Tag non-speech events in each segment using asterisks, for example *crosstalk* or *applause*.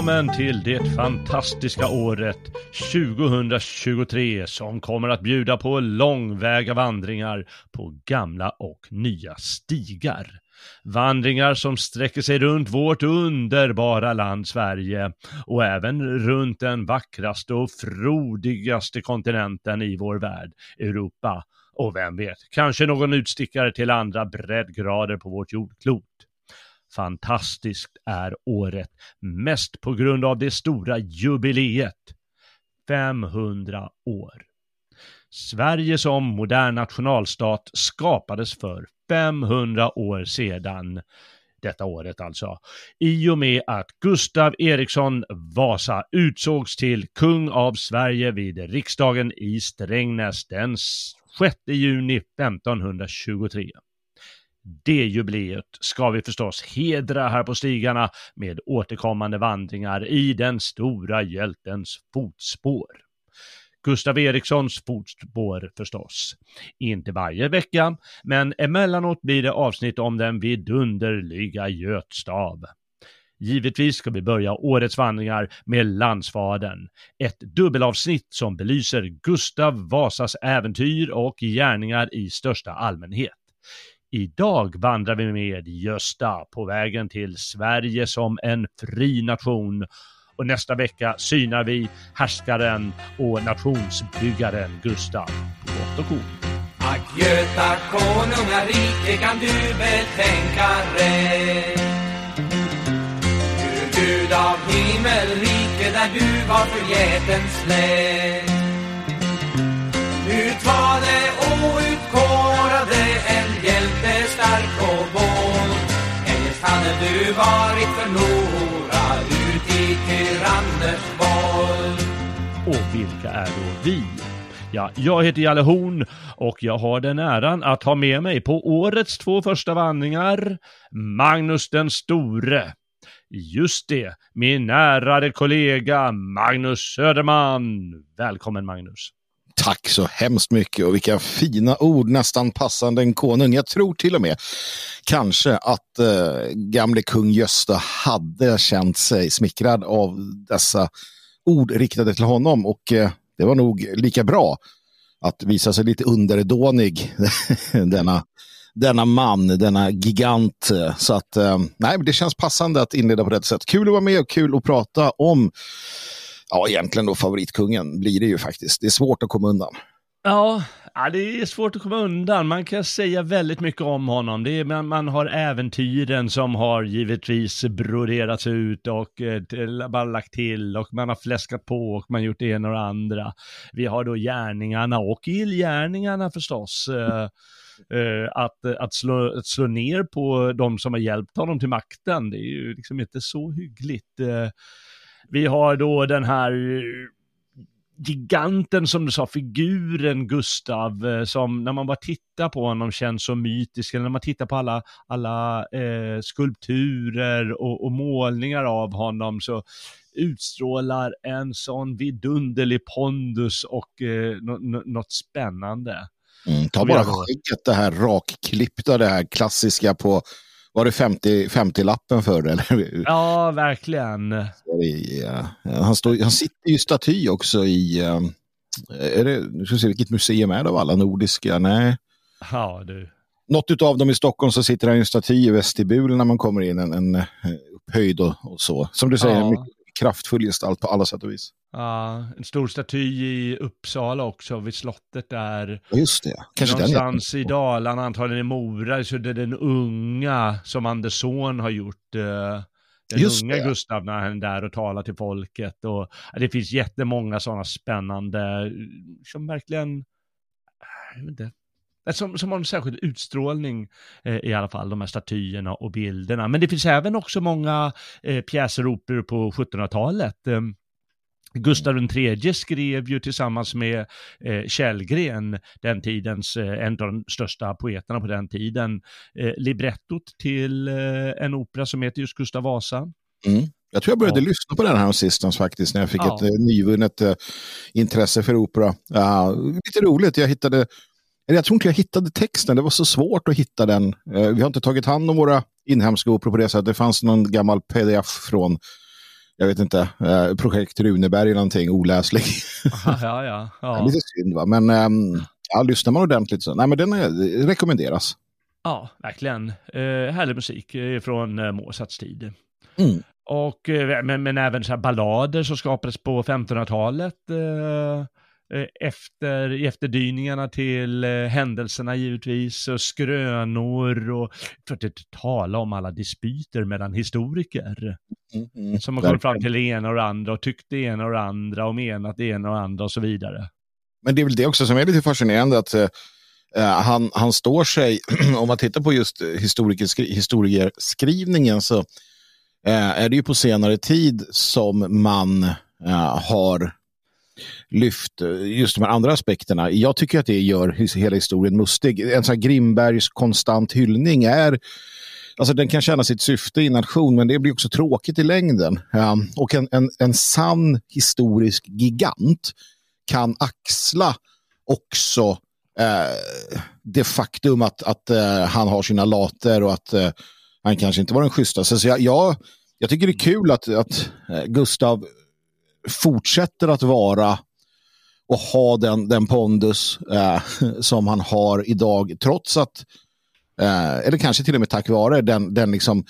Välkommen till det fantastiska året 2023 som kommer att bjuda på långväga vandringar på gamla och nya stigar. Vandringar som sträcker sig runt vårt underbara land Sverige och även runt den vackraste och frodigaste kontinenten i vår värld, Europa. Och vem vet, kanske någon utstickare till andra breddgrader på vårt jordklot. Fantastiskt är året, mest på grund av det stora jubileet. 500 år. Sverige som modern nationalstat skapades för 500 år sedan. Detta året alltså. I och med att Gustav Eriksson Vasa utsågs till kung av Sverige vid riksdagen i Strängnäs den 6 juni 1523. Det jubileet ska vi förstås hedra här på stigarna med återkommande vandringar i den stora hjältens fotspår. Gustav Erikssons fotspår förstås. Inte varje vecka, men emellanåt blir det avsnitt om den vidunderliga Götstav. Givetvis ska vi börja årets vandringar med Landsfadern, ett dubbelavsnitt som belyser Gustav Vasas äventyr och gärningar i största allmänhet. Idag vandrar vi med Gösta på vägen till Sverige som en fri nation. Och nästa vecka synar vi härskaren och nationsbyggaren Gustav på gott och ont. Ack Göta konungarike kan du betänka rätt Du Gud av himmelrike där du var förgäten släkt. Utvalde det hade du varit förlorad ut i tyranners Och vilka är då vi? Ja, jag heter Jalle Horn och jag har den äran att ha med mig på årets två första vandringar Magnus den store. Just det, min ärade kollega Magnus Söderman. Välkommen Magnus. Tack så hemskt mycket och vilka fina ord, nästan passande en konung. Jag tror till och med kanske att eh, gamle kung Gösta hade känt sig smickrad av dessa ord riktade till honom och eh, det var nog lika bra att visa sig lite underdånig *laughs* denna, denna man, denna gigant. Så att eh, nej, det känns passande att inleda på det sätt. Kul att vara med och kul att prata om ja, egentligen då favoritkungen blir det ju faktiskt. Det är svårt att komma undan. Ja, ja, det är svårt att komma undan. Man kan säga väldigt mycket om honom. Det är, man, man har äventyren som har givetvis broderats ut och eh, bara lagt till och man har fläskat på och man gjort det ena och det andra. Vi har då gärningarna och illgärningarna förstås. Eh, eh, att, att, slå, att slå ner på de som har hjälpt honom till makten, det är ju liksom inte så hyggligt. Eh, vi har då den här giganten som du sa, figuren Gustav, eh, som när man bara tittar på honom känns så mytisk, eller när man tittar på alla, alla eh, skulpturer och, och, målningar av honom så utstrålar en sån vidunderlig pondus och eh, något spännande. Mm, ta bara skägget, det här rakklippta, det här klassiska på var det 50, 50-lappen för eller? Ja, verkligen. Han, står, han sitter ju staty också i, är det, nu ska vi se vilket museum är det av alla nordiska? Nej. Ja, du. Något av dem i Stockholm så sitter det en staty i vestibul när man kommer in, en, en upphöjd och, och så. Som du säger, Ja. mycket kraftfull gestalt på alla sätt och vis. Ja, en stor staty i Uppsala också, vid slottet där. Just det. Kanske den Någonstans i Dalarna, antagligen i Mora, så det är den unga som Andersson har gjort. eh, Den Just unga det. Gustav när han är där och talar till folket. Och, det finns jättemånga sådana spännande, eh, som verkligen, jag vet inte, som, som har en särskild utstrålning eh, i alla fall, de här statyerna och bilderna. Men det finns även också många eh, pjäser och operor på 1700-talet. Eh, Gustav III skrev ju tillsammans med eh, Källgren, den tidens, eh, en av de största poeterna på den tiden, eh, librettot till eh, en opera som heter just Gustav Vasa. Mm. Jag tror jag började Ja. lyssna på den här sistens faktiskt när jag fick Ja. ett eh, nyvunnet eh, intresse för opera. Ja, lite roligt, jag hittade, eller jag tror inte jag hittade texten, det var så svårt att hitta den. Eh, vi har inte tagit hand om våra inhemska operor på det sättet. Det fanns någon gammal pdf från, jag vet inte, eh, projekt Runeberg eller någonting, oläslig. ja, ja, ja. *laughs* ja. Lite synd va, men ehm, ja, lyssnar man ordentligt så, nej men den är, rekommenderas. Ja, verkligen. Eh, härlig musik eh, från eh, Mozarts tid. Mm. Och, men, men även så här ballader som skapades på 1500-talet. Eh, eh, efter, i efterdyningarna till eh, händelserna givetvis, och skrönor och för att inte tala om alla dispyter mellan historiker. Mm, mm. Som har kommit fram till det ena och det andra och tyckt det ena och det andra och menat det ena och det andra och så vidare. Men det är väl det också som är lite fascinerande att eh, eh, han, han står sig, *clears throat* om man tittar på just historikerskri- historierskrivningen så eh, är det ju på senare tid som man eh, har lyft eh, just de här andra aspekterna. Jag tycker att det gör hela historien mustig. En sån här Grimbergs konstant hyllning är Alltså den kan känna sitt syfte i nation, men det blir också tråkigt i längden. Um, och en, en, en sann historisk gigant kan axla också eh, det faktum att, att eh, han har sina later och att eh, han kanske inte var den schysstaste. Så jag, jag, jag tycker det är kul att, att eh, Gustav fortsätter att vara och ha den, den pondus eh, *laughs* som han har idag, trots att, eh, eller kanske till och med tack vare den, den liksom,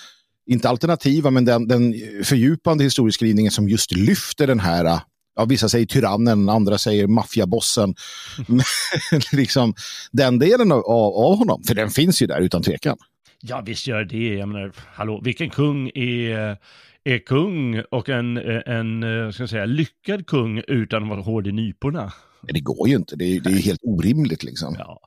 inte alternativa, men den, den fördjupande historieskrivningen som just lyfter den här eh, Ja, vissa säger tyrannen, andra säger maffiabossen. Mm. *laughs* liksom, den delen av, av av honom, för den finns ju där utan tvekan. Ja, visst gör det. Jag menar, hallå, vilken kung är, är kung och en, en eh, ska säga, lyckad kung utan att vara hård i nyporna? Men det går ju inte, det är, det är helt orimligt liksom. Ja,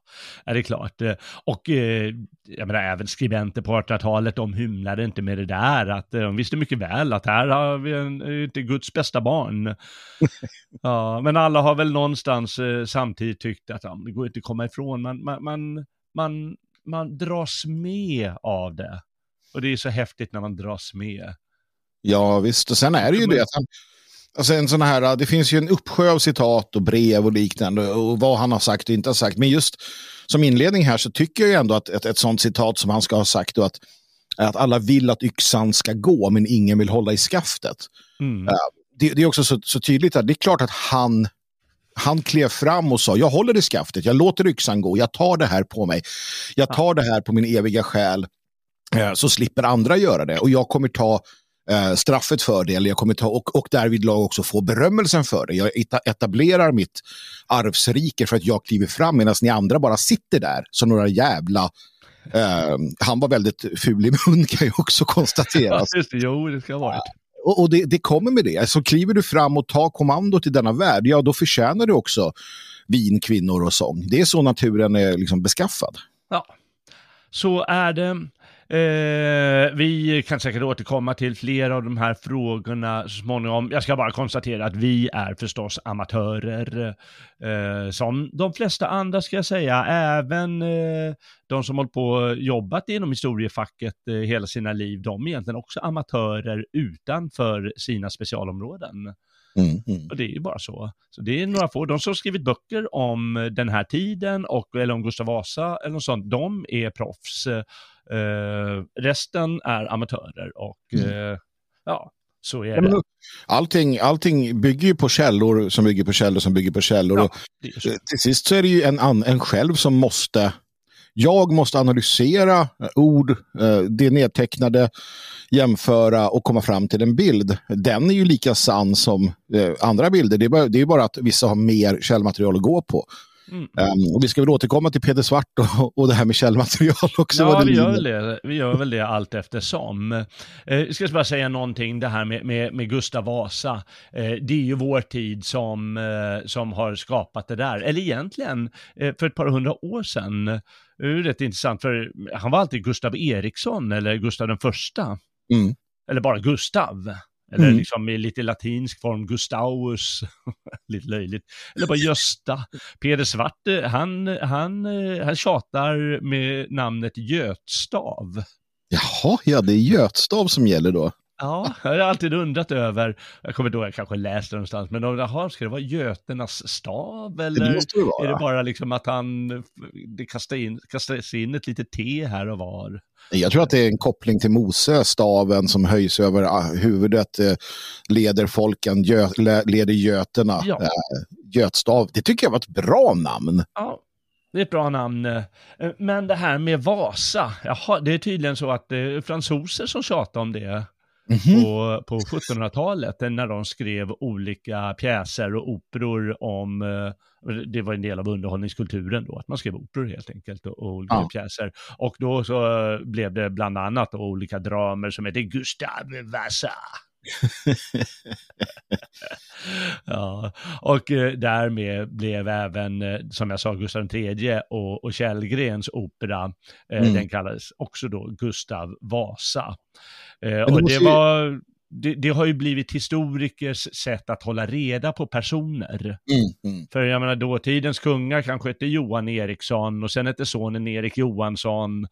är det klart. Eh, Och eh, jag menar, även skribenter på 1800-talet, de hymlade inte med det där. Att, de visste mycket väl att här har vi en, inte Guds bästa barn. *laughs* ja, men alla har väl någonstans samtidigt tyckt att ja, det går inte att komma ifrån. Man, man, man, man, man dras med av det. Och det är så häftigt när man dras med. Ja visst, och sen är det ju det alltså en sån här, det finns ju en uppsjö av citat och brev och liknande och vad han har sagt och inte har sagt. Men just som inledning här så tycker jag ju ändå att ett, ett sånt citat som han ska ha sagt och att, att alla vill att yxan ska gå men ingen vill hålla i skaftet. Mm. Det, det är också så, så tydligt att det är klart att han han klev fram och sa, jag håller i skaftet, jag låter yxan gå, jag tar det här på mig. Jag tar det här på min eviga själ, eh, så slipper andra göra det. Och jag kommer ta eh, straffet för det, eller jag kommer ta, och, och därvidlag också få berömmelsen för det. Jag eta- etablerar mitt arvsrike för att jag kliver fram, medan ni andra bara sitter där som några jävla... Eh, han var väldigt ful i mun *laughs* kan jag också konstatera. Just det, jo, det ska ha varit. Och, och det, det kommer med det. Alltså, kliver du fram och tar kommandot i denna värld, ja då förtjänar du också vin, kvinnor och sång. Det är så naturen är liksom beskaffad. Ja, så är det. Eh, vi kan säkert återkomma till flera av de här frågorna så småningom. Jag ska bara konstatera att vi är förstås amatörer. Eh, som de flesta andra ska jag säga, även eh, de som hållit på och jobbat inom historiefacket eh, hela sina liv, de är egentligen också amatörer utanför sina specialområden. Mm, mm. Och det är ju bara så. Så det är några få, de som har skrivit böcker om den här tiden och, eller om Gustav Vasa eller något sånt, de är proffs. Eh, resten är amatörer och Mm. eh, ja, Så är det. allting, allting bygger ju på källor som bygger på källor som bygger på källor. Ja, Och. Eh, till sist så är det ju en, en själv som måste jag måste analysera eh, ord, eh, det nedtecknade, jämföra och komma fram till en bild. Den är ju lika sann som eh, andra bilder. Det är, bara, det är bara att vissa har mer källmaterial att gå på. Mm. Um, och vi ska väl återkomma till Peder Svart och, och det här med källmaterial *laughs* också. Ja, vi gör, det. vi gör väl det allt eftersom. Eh, jag ska bara säga någonting, det här med, med, med Gustav Vasa. Eh, det är ju vår tid som, eh, som har skapat det där. Eller egentligen, eh, för ett par hundra år sedan, det är rätt intressant, för han var alltid Gustav Eriksson eller Gustav den första. Mm. Eller bara Gustav. Eller Mm. liksom i lite latinsk form, Gustavus. *laughs* lite löjligt. Eller bara Gösta. Peder Svart, eh, han, han, eh, han tjatar med namnet Götstav. Jaha, ja det är Götstav som gäller då. Ja, *laughs* jag har alltid undrat över, jag kommer ihåg, jag kanske läste det någonstans, men jaha, ska det vara Göternas stav Det eller måste det vara. är det bara liksom att han, det kastar in, kastas in ett litet T här och var? Jag tror att det är en koppling till Mose, staven som höjs över ah, huvudet, eh, leder folken, gö, le- leder göterna. Ja. Eh, Götstav, det tycker jag var ett bra namn. Ja, det är ett bra namn. eh, Men det här med Vasa, jaha, det är tydligen så att det är fransoser som tjatar om det. Mhm. på, på 1700-talet när de skrev olika pjäser och operor om, eh, det var en del av underhållningskulturen då, att man skrev operor helt enkelt och, och olika Ja. pjäser. Och då så eh, blev det bland annat olika dramer som heter Gustav Vasa. *laughs* ja, och eh, därmed blev även, eh, som jag sa, Gustav III och, och Källgrens opera, eh, Mm. den kallades också då Gustav Vasa. Det och det var, det, det har ju blivit historikers sätt att hålla reda på personer. Mm, mm. För jag menar, dåtidens kungar kanske hette Johan Eriksson och sen hette sonen Erik Johansson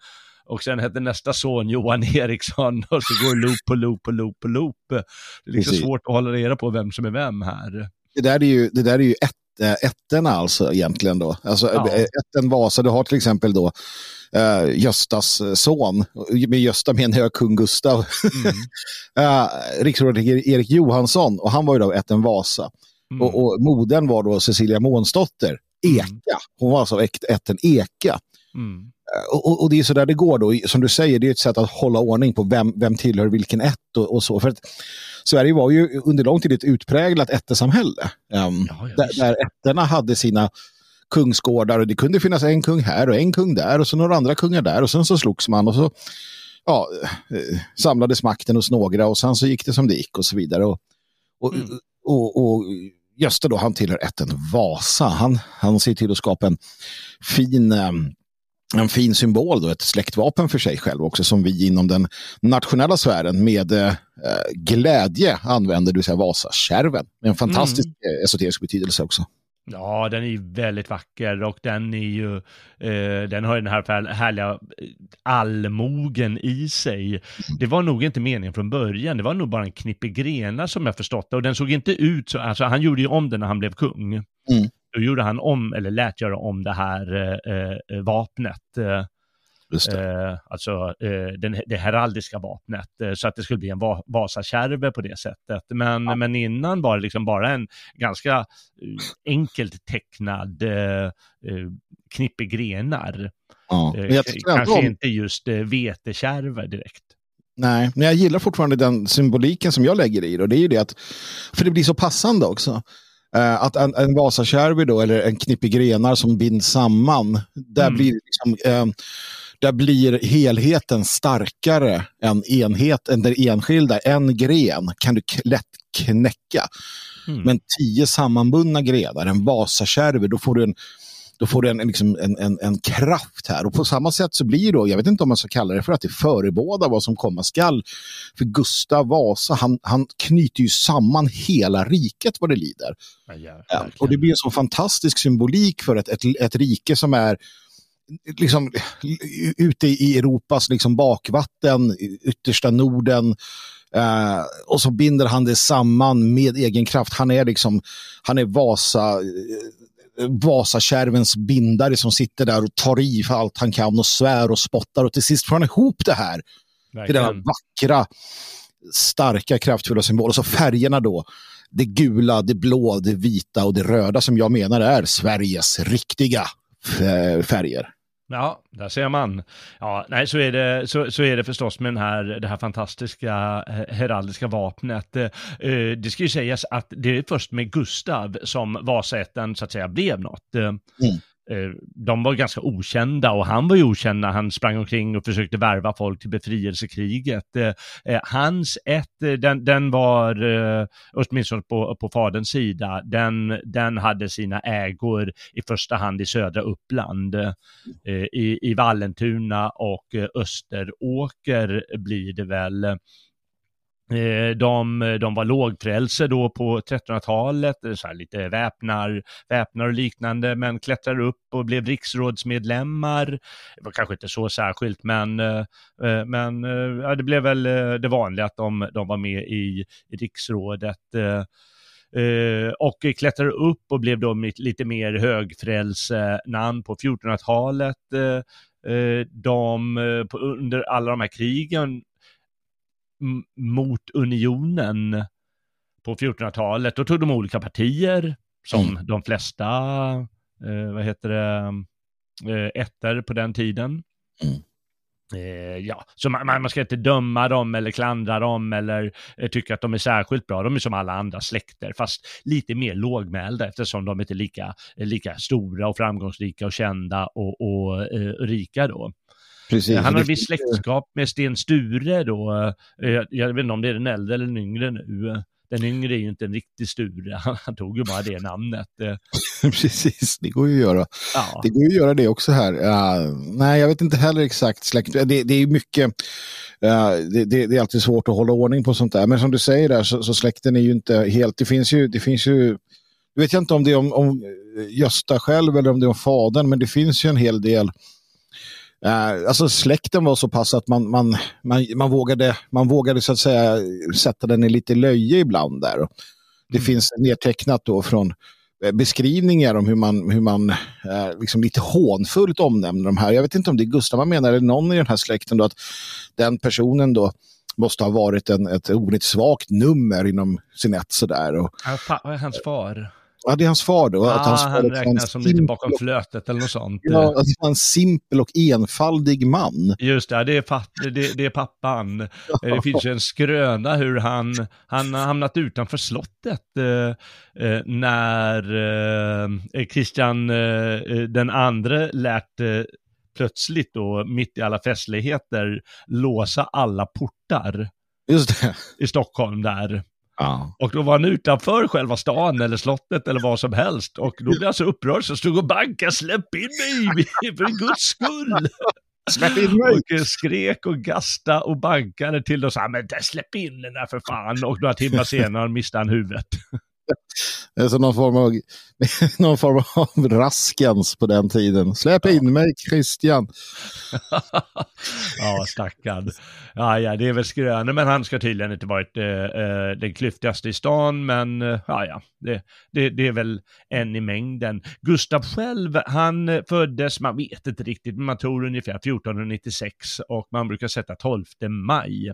och sen hette nästa son Johan *laughs* Eriksson och så går loop på loop på loop på loop. Det är liksom Precis. svårt att hålla reda på vem som är vem här. Det där är ju, det där är ju ett, äh, ettorna alltså egentligen då. Alltså Ja. äh, ätten Vasa, du har till exempel då äh, Göstas eh, son. Med Gösta menar jag kung Gustav. Mm. äh, *laughs* Riksrådet Erik Johansson och han var ju då ätten Vasa. Mm. Och, och modern var då Cecilia Månsdotter, Eka. Hon var alltså ätten Eka. Mm. Och, och, och det är så där det går då. Som du säger, det är ett sätt att hålla ordning på vem, vem tillhör vilken ett och, och så. För att Sverige var ju under lång tid ett utpräglat ättesamhälle. Um, Ja, där, där ätterna hade sina kungsgårdar och det kunde finnas en kung här och en kung där och så några andra kungar där och sen så slogs man och så ja, eh, samlades makten hos några och sen så gick det som det gick och så vidare. Och, och, Mm. och, och Gösta då, han tillhör ätten Vasa. Han, han ser till att skapa en fin, em, en fin symbol, då, ett släktvapen för sig själv också, som vi inom den nationella sfären med eh, glädje använder, det vill säga Vasakärven. Med en fantastisk eh, esoterisk betydelse också. Ja, den är ju väldigt vacker och den är ju, eh, den har ju den här härliga eh, allmogen i sig. Det var nog inte meningen från början, det var nog bara en knippe grenar som jag förstått det och den såg inte ut så, alltså han gjorde ju om den när han blev kung. Mm. Då gjorde han om, eller lät göra om det här eh, eh, vapnet. Eh, Just det. Eh, alltså eh, den, det heraldiska vapnet, eh, så att det skulle bli en va Vasakärve på det sättet. Men, men innan var det liksom bara en ganska eh, enkelt tecknad eh, knippe grenar. Ja. Kanske om, inte just eh, vetekärve direkt. nej, men jag gillar fortfarande den symboliken som jag lägger i det. Och det är ju det att, för det blir så passande också. Eh, att en, en Vasakärvi då, eller en knippe grenar som binds samman, där Mm. blir liksom, eh, där blir helheten starkare än enhet, än den enskilda. En gren kan du lätt knäcka. Mm. Men tio sammanbundna grenar, en Vasakärve, då får du en då får du en, liksom en, en, en kraft här. Och på samma sätt så blir då, jag vet inte om man ska kalla det för att det förebådar vad som komma skall. För Gustav Vasa, han, han knyter ju samman hela riket vad det lider. Ja, och det blir en så fantastisk symbolik för ett, ett, ett rike som är liksom ute i Europas liksom bakvatten, yttersta Norden. Eh, och så binder han det samman med egen kraft. Han är liksom, han är Vasa, eh, Vasakärvens bindare som sitter där och tar i för allt han kan och svär och spottar och till sist får han ihop det här till denna verkligen. vackra starka, kraftfulla symboler. Och så färgerna då, det gula, det blå, det vita och det röda som jag menar är Sveriges riktiga färger. Ja, där ser man. Ja, nej, så är det, så, så är det förstås med den här, det här fantastiska eh, heraldiska vapnet. Eh, eh, det ska ju sägas att det är först med Gustav som Vasaätten så att säga blev något. Mm. Eh, de var ganska okända och han var ju okänd när han sprang omkring och försökte värva folk till befrielsekriget. Eh, eh, hans ett, den, den var, åtminstone på, på faderns sida, den, den hade sina ägor i första hand i södra Uppland. I, i Vallentuna och Österåker blir det väl. Eh, de, de var lågfrälse då på 1300-talet, eh, så här lite väpnar, väpnar och liknande, men klättrade upp och blev riksrådsmedlemmar. Det var kanske inte så särskilt, men, eh, men ja, det blev väl det vanliga att de, de var med i, i riksrådet. och klättrade upp och blev då lite mer högfrälsenamn på 1400-talet. de, under alla de här krigen mot unionen på 1400-talet. Då tog de olika partier, som mm. de flesta, eh, vad heter det, eh, ätter på den tiden. Mm. Eh, ja, så man, man, ska inte döma dem eller klandra dem eller eh, tycka att de är särskilt bra. De är som alla andra släkter, fast lite mer lågmälda eftersom de inte är lika, lika stora och framgångsrika och kända och, och eh, rika då. Precis. Han har visst släktskap med Sten Sture då. Eh, jag vet inte om det är den äldre eller den yngre nu. Den yngre är ju inte en riktig Sture, *laughs* han tog ju bara det namnet. *laughs* Precis, det går ju att göra. Ja. Det går ju att göra det också här. Uh, nej, jag vet inte heller exakt släkt. Det, det är mycket, uh, det, det, det, är alltid svårt att hålla ordning på sånt där. Men som du säger där så, så släkten är ju inte helt, det finns ju, det finns ju jag vet inte om det är om, om Gösta själv eller om det är om fadern, men det finns ju en hel del Uh, alltså släkten var så pass att man, man, man, man, vågade, man vågade så att säga sätta den i lite löje ibland där. Det mm. finns nedtecknat då från eh, beskrivningar om hur man, hur man eh, liksom lite hånfullt omnämner de här. Jag vet inte om det är Gustav man menar eller någon i den här släkten då att den personen då måste ha varit en, ett onödigt svagt nummer inom sin ett sådär. Och, hans far? Ja, det är hans far då. Ah, att hans han räknas som lite bakom flötet eller något sånt. Ja, att han en simpel och enfaldig man. Just det, det är, det, det är pappan. Ja. *laughs* Det finns ju en skröna hur han, han har hamnat utanför slottet eh, eh när eh, Kristian eh, den andre lärt eh, plötsligt då, mitt i alla festligheter, låsa alla portar. Just det. I Stockholm där. Ja. Och då var han utanför själva stan eller slottet eller vad som helst. Och då blev han så upprörd så stod och bankade, släpp in mig *laughs* för guds skull. Släpp in mig! Och skrek och gasta och bankade till och sa, men släpp in den där för fan. Och några timmar senare miste han huvudet. Det är som någon form av, *laughs* någon form av raskens på den tiden. Släpp in ja. mig Christian. *laughs* ja, stackarn. Ja, ja, det är väl skrönor, men han ska tydligen inte varit eh, eh, den klyftigaste i stan, men eh, ja, ja, det, det, det, är väl en i mängden. Gustav själv, han föddes, man vet inte riktigt, men man tror ungefär 1496 och man brukar sätta 12 maj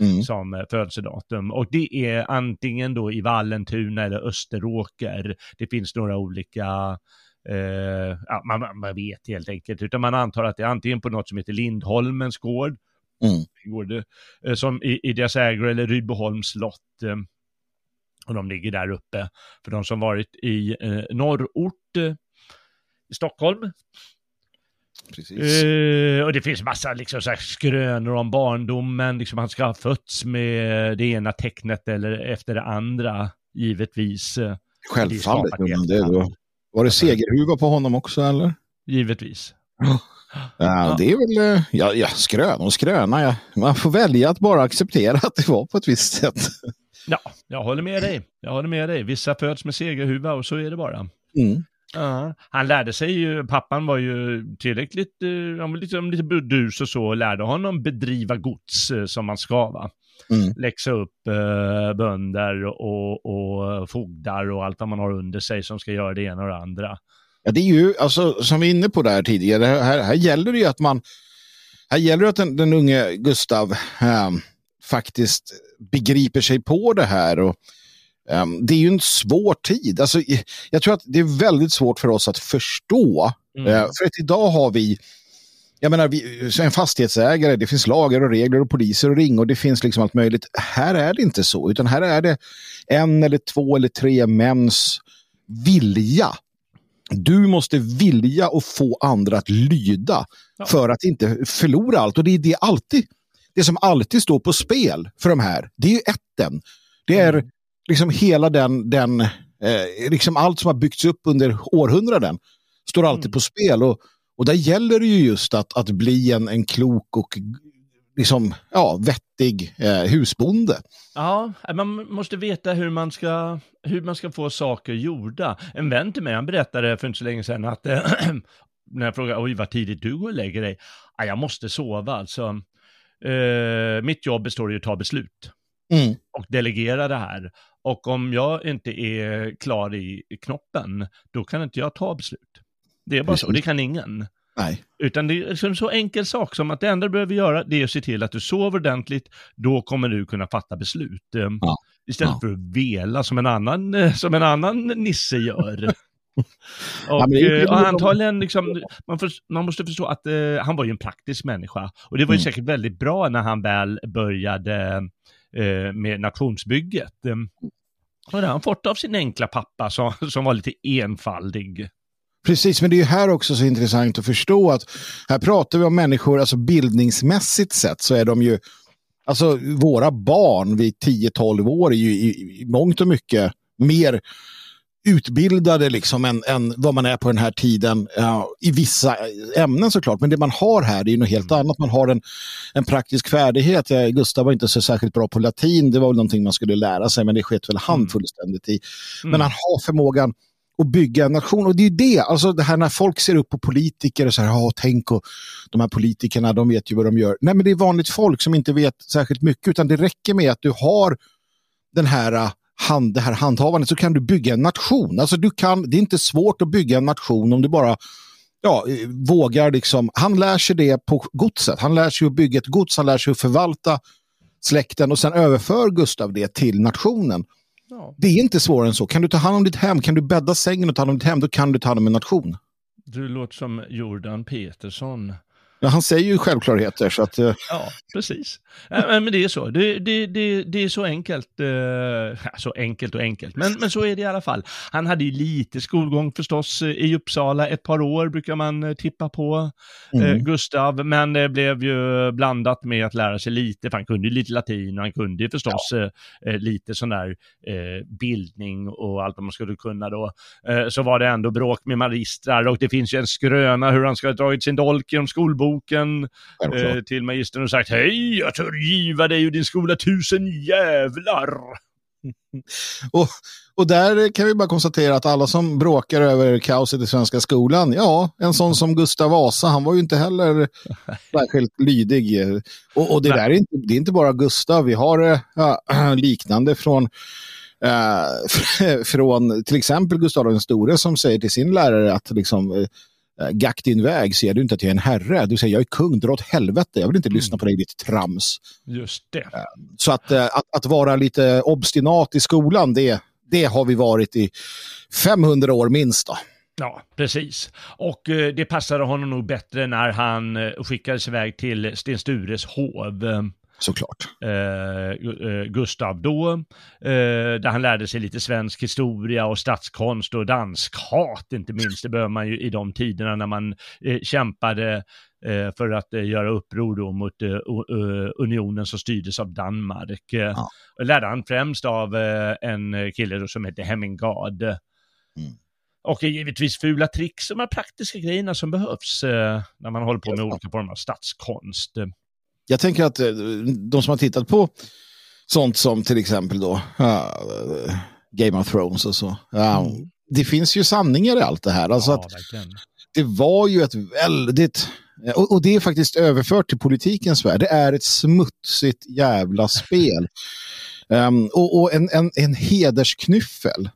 mm. som eh, födelsedatum. Och det är antingen då i Vallentuna eller Österåker. Det finns några olika Uh, ja, man, man, vet helt enkelt, utan man antar att det är antingen på något som heter Lindholmens gård, mm. gård uh, som i, i deras ägor, eller Rydboholms slott. Uh, och de ligger där uppe. För de som varit i norrort i Stockholm Uh, och det finns massa liksom, så här, skrönor om barndomen, liksom han ska ha fötts med det ena tecknet eller efter det andra, givetvis. Självfallet, det, det då. Var det segerhuva på honom också eller? Givetvis. Ja, det är väl, eh, ja, ja skrön och skröna. Ja. Man får välja att bara acceptera att det var på ett visst sätt. Ja, jag håller med dig. Jag håller med dig. Vissa föds med segerhuva och så är det bara. Mm. Ja, han lärde sig ju, pappan var ju tillräckligt, eh, han var liksom lite burdus och så, och lärde honom bedriva gods eh, som man ska va. Mm. Läxa upp eh, bönder och, och fogdar och allt vad man har under sig som ska göra det ena och det andra. Ja, det är ju, alltså, som vi är inne på där tidigare, här, här gäller det ju att man, här gäller det att den, den unge Gustav äh, faktiskt begriper sig på det här. Och, det är ju en svår tid. Alltså, jag tror att det är väldigt svårt för oss att förstå. Mm. Uh, för att idag har vi jag menar, vi, en fastighetsägare, det finns lagar och regler och poliser och ring och det finns liksom allt möjligt. Här är det inte så, utan här är det en eller två eller tre mäns vilja. Du måste vilja och få andra att lyda ja. för att inte förlora allt. Och det är det, alltid, det som alltid står på spel för de här. Det är ju ätten. Det är mm. Liksom hela den, den eh, liksom allt som har byggts upp under århundraden står alltid mm. på spel. Och och där gäller det ju just att, att bli en, en klok och liksom, ja, vettig eh, husbonde. Ja, man måste veta hur man, ska, hur man ska få saker gjorda. En vän till mig, han berättade för inte så länge sedan att äh, *clears throat* när jag frågade oj vad tidigt du går och lägger dig, ah, jag måste sova alltså. Eh, mitt jobb består i att ta beslut mm. och delegera det här. Och om jag inte är klar i knoppen, då kan inte jag ta beslut. Det är bara Precis. så, det kan ingen. Nej. Utan det är en så enkel sak som att det enda du behöver göra det är att se till att du sover ordentligt, då kommer du kunna fatta beslut. Ehm, ja. Istället ja. för att vela som en annan, eh, som en annan nisse gör. och, *laughs* ja, och antagligen, liksom, man, för, man, måste förstå att uh, han var ju en praktisk människa. Och det var ju mm. säkert väldigt bra när han väl började Eh, med nationsbygget. Eh, och det har han fått av sin enkla pappa som, som var lite enfaldig. Precis, men det är här också så intressant att förstå att här pratar vi om människor, alltså bildningsmässigt sett så är de ju, alltså våra barn vid 10-12 år är ju i, i mångt och mycket mer utbildade liksom än, än vad man är på den här tiden ja, i vissa ämnen såklart. Men det man har här är ju något helt mm. annat. Man har en, en praktisk färdighet. Jag, Gustav var inte så särskilt bra på latin. Det var väl någonting man skulle lära sig, men det sket väl han mm. fullständigt i. Men mm. han har förmågan och bygga en nation. Och det är det, alltså det här när folk ser upp på politiker och så här, tänk och de här politikerna, de vet ju vad de gör. Nej, men det är vanligt folk som inte vet särskilt mycket, utan det räcker med att du har den här hand, det här handhavandet så kan du bygga en nation. Alltså du kan, det är inte svårt att bygga en nation om du bara ja, eh, vågar liksom, han lär sig det på godset. Han lär sig att bygga ett gods, han lär sig att förvalta släkten och sen överför Gustav det till nationen. Ja. Det är inte svårare än så. Kan du ta hand om ditt hem, kan du bädda sängen och ta hand om ditt hem, då kan du ta hand om en nation. Du låter som Jordan Peterson. Ja, han säger ju självklarheter. Så att, uh... Ja, precis. men det är så. Det, det, det, det är så enkelt. Uh, så enkelt och enkelt, men, men så är det i alla fall. Han hade ju lite skolgång förstås i Uppsala. Ett par år brukar man tippa på mm. uh, Gustav, men det blev ju blandat med att lära sig lite, för han kunde ju lite latin och han kunde ju förstås ja. lite sån där bildning och allt vad man skulle kunna då. så var det ändå bråk med magistrar och det finns ju en skröna hur han ska ha dragit sin dolk genom skolboken boken eh, till magistern och sagt hej, jag tör giva dig och din skola tusen jävlar. *laughs* och, och där kan vi bara konstatera att alla som bråkar över kaoset i svenska skolan, ja, en sån som Gustav Vasa, han var ju inte heller *laughs* särskilt lydig. Och, och det Nej. där är inte, det är inte bara Gustav, vi har äh, *clears throat* liknande från äh, *laughs* från till exempel Gustav den store som säger till sin lärare att liksom, Eh, gack din väg, ser du inte att jag är en herre? Du säger jag är kung, dra åt helvete, jag vill inte mm. lyssna på dig ditt trams. Just det. Eh, så att, eh, att, att vara lite obstinat i skolan, det, det har vi varit i 500 år minst. Då. Ja, precis. Och det passade honom nog bättre när han skickades iväg till Sten Stures hov såklart. Eh, eh, Gustav då, eh, där han lärde sig lite svensk historia och statskonst och danskhat inte minst. Det behöver man ju i de tiderna när man eh, kämpade eh, för att eh, göra uppror då mot unionen som styrdes av Danmark. Ja. lärde han främst av en kille som hette Hemmingard. Mm. Och givetvis fula tricks de här praktiska grejerna som behövs när man håller på med olika former av statskonst jag tänker att eh, de som har tittat på sånt som till exempel då uh, Game of Thrones och så. Uh, mm. Det finns ju sanningar i allt det här. Alltså ja, att det var ju ett väldigt, och, och, det är faktiskt överfört till politikens värld, det är ett smutsigt jävla spel. Um, *laughs* och, och en, en, en hedersknyffel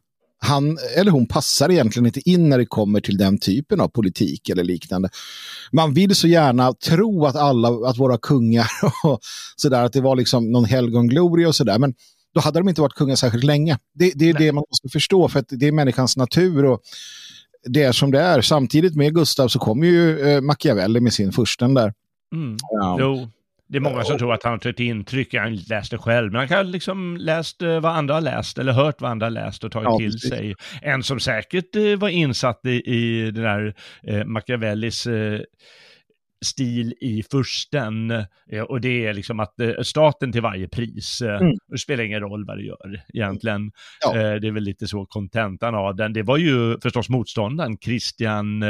han eller hon passar egentligen inte in när det kommer till den typen av politik eller liknande. Man vill så gärna tro att alla, att våra kungar *laughs* och sådär, att det var liksom någon helgongloria och sådär, men då hade de inte varit kungar särskilt länge. Det, det är Nej. det man måste förstå, för det är människans natur och det är som det är. Samtidigt med Gustav så kommer ju eh, Machiavelli med sin fursten där. Mm. Ja. Jo, det är många som tror att han har tagit intryck, han läste själv, men han kan liksom läst eh, vad andra har läst eller hört vad andra har läst och tagit ja, till precis. sig. En som säkert eh, var insatt i, i den där eh, Machiavellis eh, stil i försten eh, och det är liksom att eh, staten till varje pris, mm. det spelar ingen roll vad det gör egentligen. Ja. Det är väl lite så kontentan av den. Det var ju förstås motståndaren, Kristian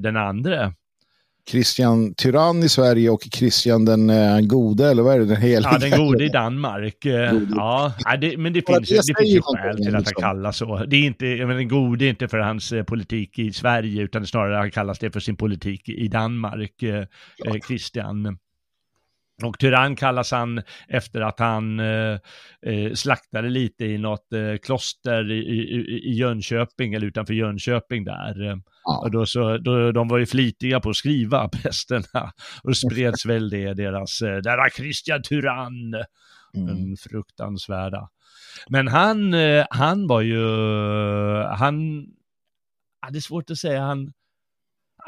den andre, Christian Tyrann i Sverige och Christian den eh, gode, eller vad är det? Den heliga? Ja, den gode i Danmark. Eh. Ja, det, men det finns, det, det finns ju skäl till att han liksom. kallas så. Det är inte, menar, den gode är inte för hans eh, politik i Sverige, utan snarare han kallas det för sin politik i Danmark, ja. Christian. Och tyrann kallas han efter att han eh, eh, slaktade lite i något eh, kloster i, i, i Jönköping, eller utanför Jönköping där. Ja. Och då så, då, de var ju flitiga på att skriva, *laughs* prästerna. Och spreds väl det, deras, eh, där har Christian Tyrann, mm. den fruktansvärda. Men han, eh, han var ju, han, det är svårt att säga, han,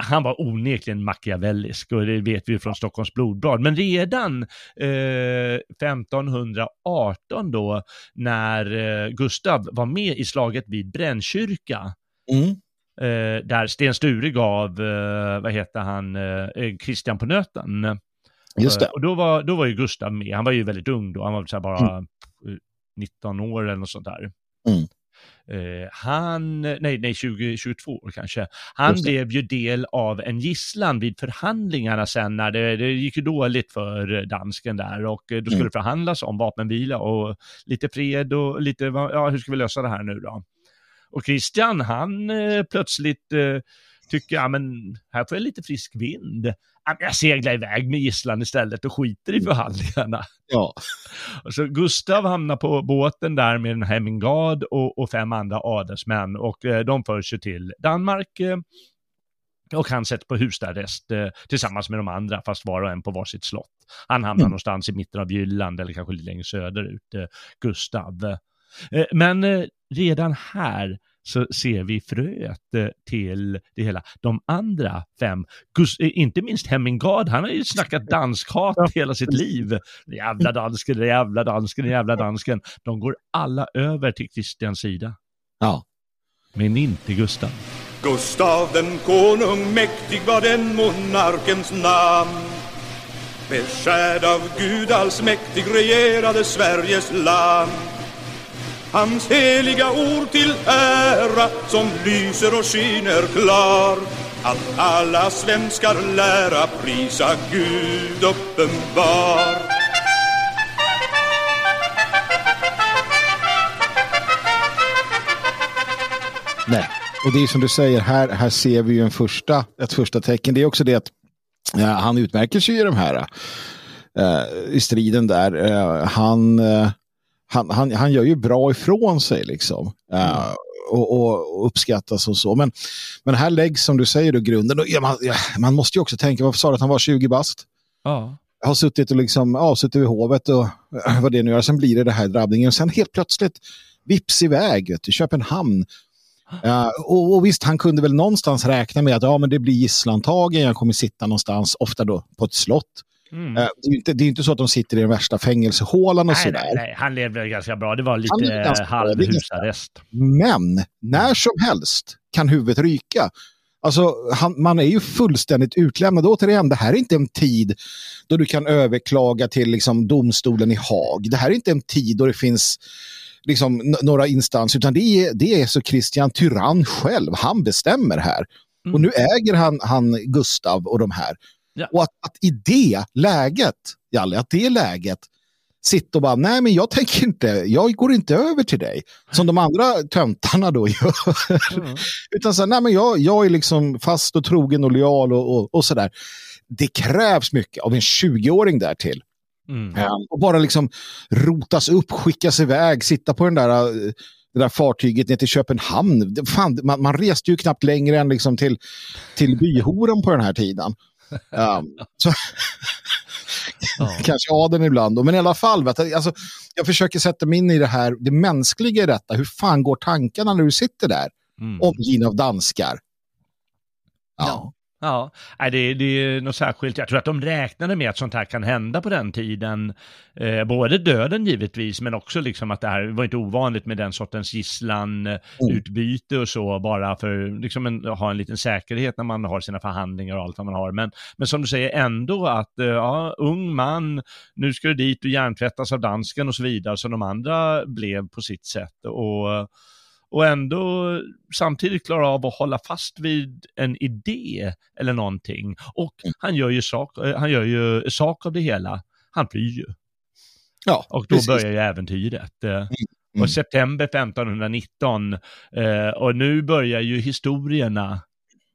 han var onekligen machiavellisk och det vet vi från Stockholms blodblad. Men redan eh, 1518 då, när eh, Gustav var med i slaget vid Brännkyrka, mm. eh, där Sten Sture gav, eh, vad heter han, eh, Christian på nöten. Just det. och då var, då var ju Gustav med, han var ju väldigt ung då, han var så bara mm. 19 år eller något sånt där. Mm. Uh, han, nej, nej 20, 22 år kanske. Han blev ju del av en gisslan vid förhandlingarna sen när det, det gick ju dåligt för dansken där och eh, då skulle mm. förhandlas om vapenvila och lite fred och lite, ja hur ska vi lösa det här nu då? Och Christian, han eh, plötsligt eh, tycker, ja men här får jag lite frisk vind jag seglar iväg med gisslan istället och skiter i mm. förhandlingarna. Ja. *laughs* Och så Gustav hamnar på båten där med en Hemmingard och, och fem andra adelsmän och eh, de förs ju till Danmark. Eh, och han sätts på husarrest eh, tillsammans med de andra, fast var och en på varsitt slott. Han hamnar mm. någonstans i mitten av Jylland eller kanske lite längre söderut, eh, Gustav. Eh, men redan här så ser vi fröet eh, till det hela. De andra fem, eh, inte minst Hemmingard, han har ju snackat danskhat hela sitt liv. Jävla dansken, jävla dansken, jävla dansken. De går alla över till Kristians sida. Ja. Men inte Gustav. Gustav den konung mäktig var den monarkens namn. Beskärd av Gud allsmäktig regerade Sveriges land. Hans heliga ord till ära som lyser och skiner klar att alla svenskar lära prisa Gud uppenbar. Nej, och det är som du säger, här, här ser vi ju en första, ett första tecken. Det är också det att ja, han utmärker sig i de här uh, i striden där. Uh, han uh, han, han, han gör ju bra ifrån sig liksom. Uh, och, och, uppskattas och så. Men, men här läggs som du säger då grunden. Och, ja, man, ja, man, måste ju också tänka, varför sa du att han var 20 bast? Ja. Jag har suttit och liksom, ja, suttit vid hovet och *clears throat* vad det nu gör. Sen blir det det här drabbningen. Sen helt plötsligt vips iväg till Köpenhamn. Uh, och, och, visst, han kunde väl någonstans räkna med att ja, men det blir gisslantagen, jag kommer sitta någonstans, ofta då på ett slott. Mm. Eh, det, är inte, det är inte så att de sitter i den värsta fängelsehålan och sådär. Nej, nej, han levde ganska bra. Det var lite halvhusarrest. Men när som helst kan huvudet ryka. Alltså, han, man är ju fullständigt utlämnad. Återigen, det här är inte en tid då du kan överklaga till liksom, domstolen i Haag. Det här är inte en tid då det finns liksom, några instanser, utan det är, det är så Christian Tyrann själv. Han bestämmer här. Mm. Och nu äger han, han Gustav och de här. Ja. Och att, att, i det läget, Jalle, att det läget sitta och bara, nej men jag tänker inte, jag går inte över till dig. Som de andra töntarna då *laughs* gör. Mm. Utan så nej men jag, jag är liksom fast och trogen och lojal och, och, och sådär. Det krävs mycket av en 20-åring där till. Mm. Um, och bara liksom rotas upp, skickas iväg, sitta på den där det där fartyget ner till Köpenhamn. Fan, man, man reste ju knappt längre än liksom till, till byhoren på den här tiden. Um, så, ja. *laughs* Kanske adeln ibland, men i alla fall. Vet du, alltså, jag försöker sätta mig in i det här, det mänskliga i detta. Hur fan går tankarna när du sitter där, mm. omgiven av danskar? Ja. ja. Ja, det, det är något särskilt. Jag tror att de räknade med att sånt här kan hända på den tiden. Eh, både döden givetvis, men också liksom att det här var inte ovanligt med den sortens gisslanutbyte och så, bara för liksom en, ha en liten säkerhet när man har sina förhandlingar och allt vad man har. Men, men som du säger ändå att, eh, ja, ung man, nu ska du dit och hjärntvättas av dansken och så vidare, som de andra blev på sitt sätt. Och och ändå samtidigt klara av att hålla fast vid en idé eller någonting. Och mm. han gör ju sak, eh, han gör ju sak av det hela. Han flyr ju. Ja, och då precis. börjar ju äventyret. Eh, mm. Mm. Och september 1519, eh, och nu börjar ju historierna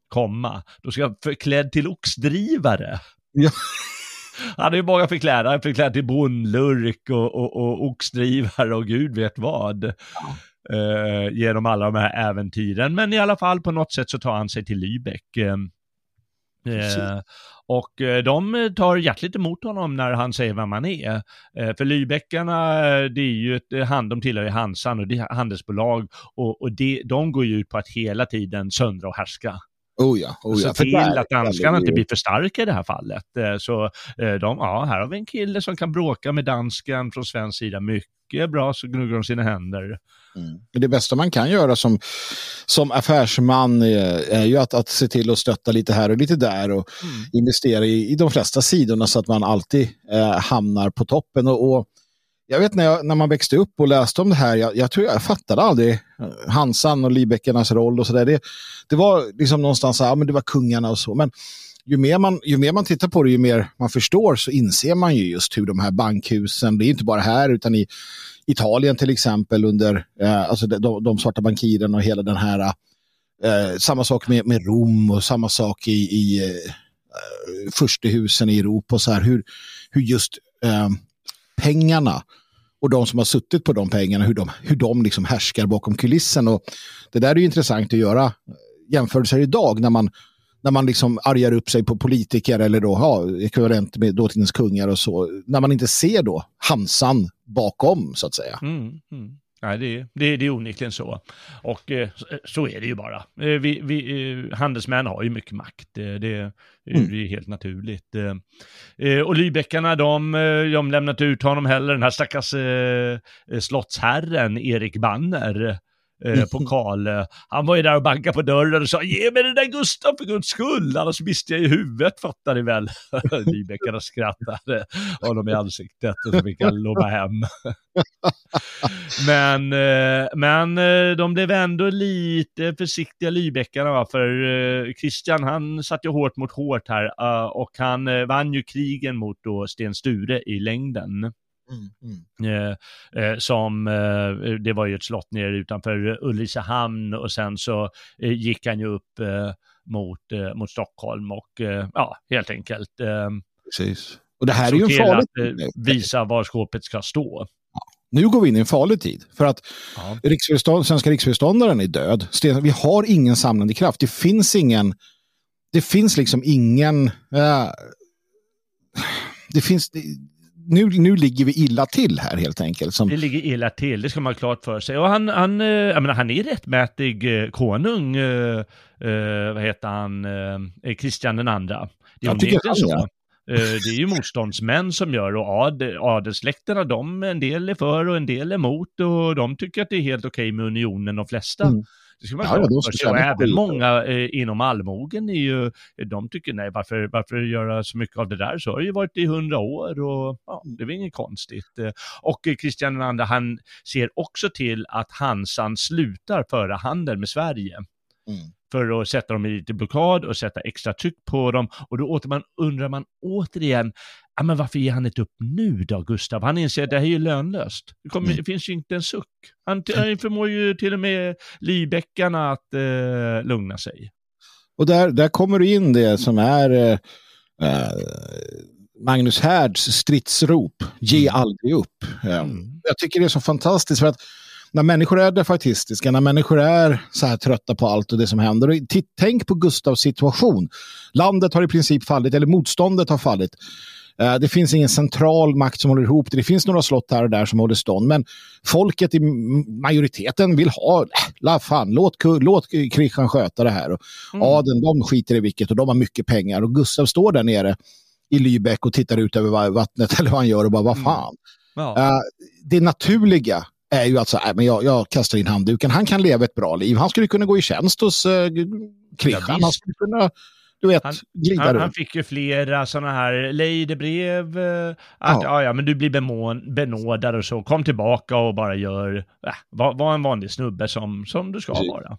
komma. Då ska jag förklädd till oxdrivare. Ja. *laughs* Han är ju många är förklädd till bondlurk och, och, och oxdrivare och gud vet vad. Ja eh, genom alla de här äventyren. Men i alla fall på något sätt så tar han sig till Lübeck. Eh, och eh, de tar hjärtligt emot honom när han säger vem han är. Eh, för Lübeckarna, det är ju ett de tillhör ju Hansan och det är handelsbolag och, och det, de går ju ut på att hela tiden söndra och härska. Oh ja, oh ja. Se till att danskarna inte blir för starka i det här fallet. Så de, ja, här har vi en kille som kan bråka med dansken från svensk sida mycket bra, så gnuggar de sina händer. Mm. Det bästa man kan göra som, som affärsman är, är ju att, att se till att stötta lite här och lite där och mm. investera i, i de flesta sidorna så att man alltid eh, hamnar på toppen. Och, och, jag vet när, jag, när man växte upp och läste om det här, jag, jag tror jag fattade aldrig eh, Hansan och Libeckernas roll och sådär. Det, det var liksom någonstans, ja men det var kungarna och så. Men ju mer, man, ju mer man tittar på det, ju mer man förstår så inser man ju just hur de här bankhusen, det är inte bara här utan i Italien till exempel under eh, alltså de, de, svarta bankirerna och hela den här eh, samma sak med, med Rom och samma sak i, i eh, eh furstehusen i Europa och så här hur, hur just eh, pengarna och de som har suttit på de pengarna, hur de, hur de liksom härskar bakom kulissen. Och det där är ju intressant att göra eh, jämförelser idag när man när man liksom argar upp sig på politiker eller då, ja, ekvivalent med dåtidens kungar och så, när man inte ser då Hansan bakom så att säga. Mm, mm. Nej, det, är, det, det är onekligen så. Och eh, så är det ju bara. Eh, vi, vi, eh, handelsmän har ju mycket makt. Eh, det, mm. det är helt naturligt. Eh, eh och Lybeckarna, de, de lämnar inte ut honom heller. Den här stackars eh, slottsherren Erik Banner eh, pokal. Han var ju där och bankade på dörren och sa ge mig den där Gustav för guds skull, annars mister jag i huvudet fattar ni väl. *laughs* Lybeckarna skrattade honom i ansiktet och så fick han lova hem. *laughs* men, eh, men eh, de blev ändå lite försiktiga Lybeckarna för eh, Christian han satte hårt mot hårt här och han vann ju krigen mot då Sten Sture i längden. Mm, mm. Eh, eh, som, eh, det var ju ett slott nere utanför Ulricehamn och sen så eh, gick han ju upp mot, mot Stockholm och ja, helt enkelt. Precis. Och det här är ju en farlig tid. visa var skåpet ska stå. Nu går vi in i en farlig tid. För att ja. riksförstånd, svenska riksföreståndaren är död. Vi har ingen samlande kraft. Det finns ingen... Det finns liksom ingen... Äh, det finns nu, nu ligger vi illa till här helt enkelt. Som... Det ligger illa till, det ska man ha klart för sig. Och han, han, eh, jag menar, han är rättmätig eh, konung, eh, eh, vad heter han, eh, Kristian den andra. Det är onekligen så. Ja. Det är ju motståndsmän som gör och ad, adelssläkterna, de, en del är för och en del är emot och de tycker att det är helt okej med unionen, de flesta. Mm. Det ska man ja, ja, sig. Och även många eh, inom allmogen är ju, de tycker nej, varför, varför göra så mycket av det där? Så har det ju varit i hundra år och ja, det är väl inget konstigt. Eh, och Kristian II, han ser också till att Hansan slutar föra handel med Sverige. Mm för att sätta dem i lite blockad och sätta extra tryck på dem. Och då åter man, undrar man återigen, ja, men varför ger han inte upp nu då, Gustav? Han inser att det här är ju lönlöst. Det, kommer, mm. det finns ju inte en suck. Han, han förmår ju till och med Lybäckarna att eh, lugna sig. Och där, där kommer du in det som är eh, eh Magnus Härds stridsrop, ge mm. aldrig upp. Mm. Jag tycker det är så fantastiskt för att när människor är defaitistiska, när människor är så här trötta på allt och det som händer. Och tänk på Gustavs situation. Landet har i princip fallit, eller motståndet har fallit. Eh, det finns ingen central makt som håller ihop det. Det finns några slott här och där som håller stånd. Men folket i majoriteten vill ha, äh, la fan, låt, låt Kristian sköta det här. Och mm. Adeln, de skiter i vilket och de har mycket pengar. Och Gustav står där nere i Lübeck och tittar ut över vattnet *laughs* eller vad han gör och bara, vad mm. fan. Mm. Ja. Uh, det naturliga är ju att så, äh, men jag, jag, kastar in handduken. Han kan leva ett bra liv. Han skulle kunna gå i tjänst hos uh, Kristian. han skulle kunna du vet, han, han, han, fick ju flera sådana här lejdebrev. Eh, att, ja. ja. men du blir bemån, benådad och så. Kom tillbaka och bara gör, äh, var, var en vanlig snubbe som, som du ska Precis. vara.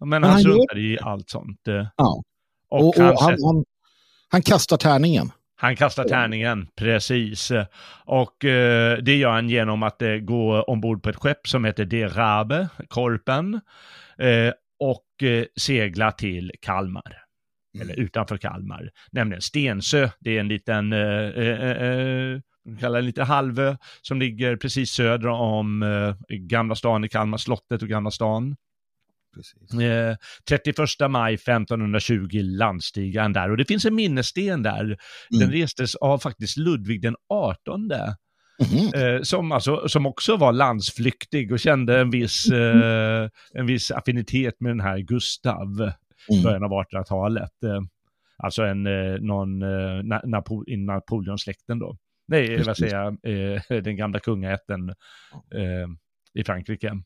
Men, men han, han struntade i allt sånt. Eh. Ja. Och, och, och han, han, han kastar tärningen. Han kastar tärningen, precis. Och eh, det gör han genom att eh, gå ombord på ett skepp som heter De Rabe, Korpen, eh, och eh, segla till Kalmar. Mm. Eller utanför Kalmar, nämligen Stensö. Det är en liten, eh, eh, eh kallar en liten halvö som ligger precis söder om eh, Gamla stan i Kalmar, slottet och Gamla stan. Eh, 31 maj 1520 landstiger han där och det finns en minnessten där. Mm. Den restes av faktiskt Ludvig den 18. Mm. Eh, som, alltså, som också var landsflyktig och kände en viss, eh, en viss affinitet med den här Gustav mm. början av 1800-talet. Eh, alltså en, eh, någon, eh, Napo i Napoleonsläkten då. Nej, vad säger jag, *laughs* den gamla kungaätten i Frankrike.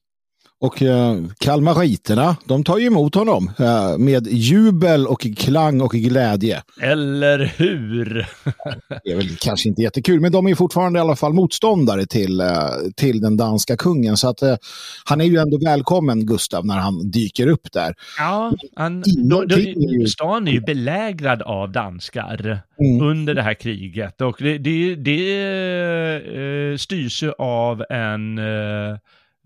Och eh, kalmariterna, de tar ju emot honom eh, med jubel och klang och glädje. Eller hur? det är väl kanske inte jättekul, men de är fortfarande i alla fall motståndare till, eh, till den danska kungen. Så att eh, han är ju ändå välkommen, Gustav, när han dyker upp där. Ja, han, då, då, stan är ju belägrad av danskar mm. under det här kriget. Och det, det, det styrs ju av en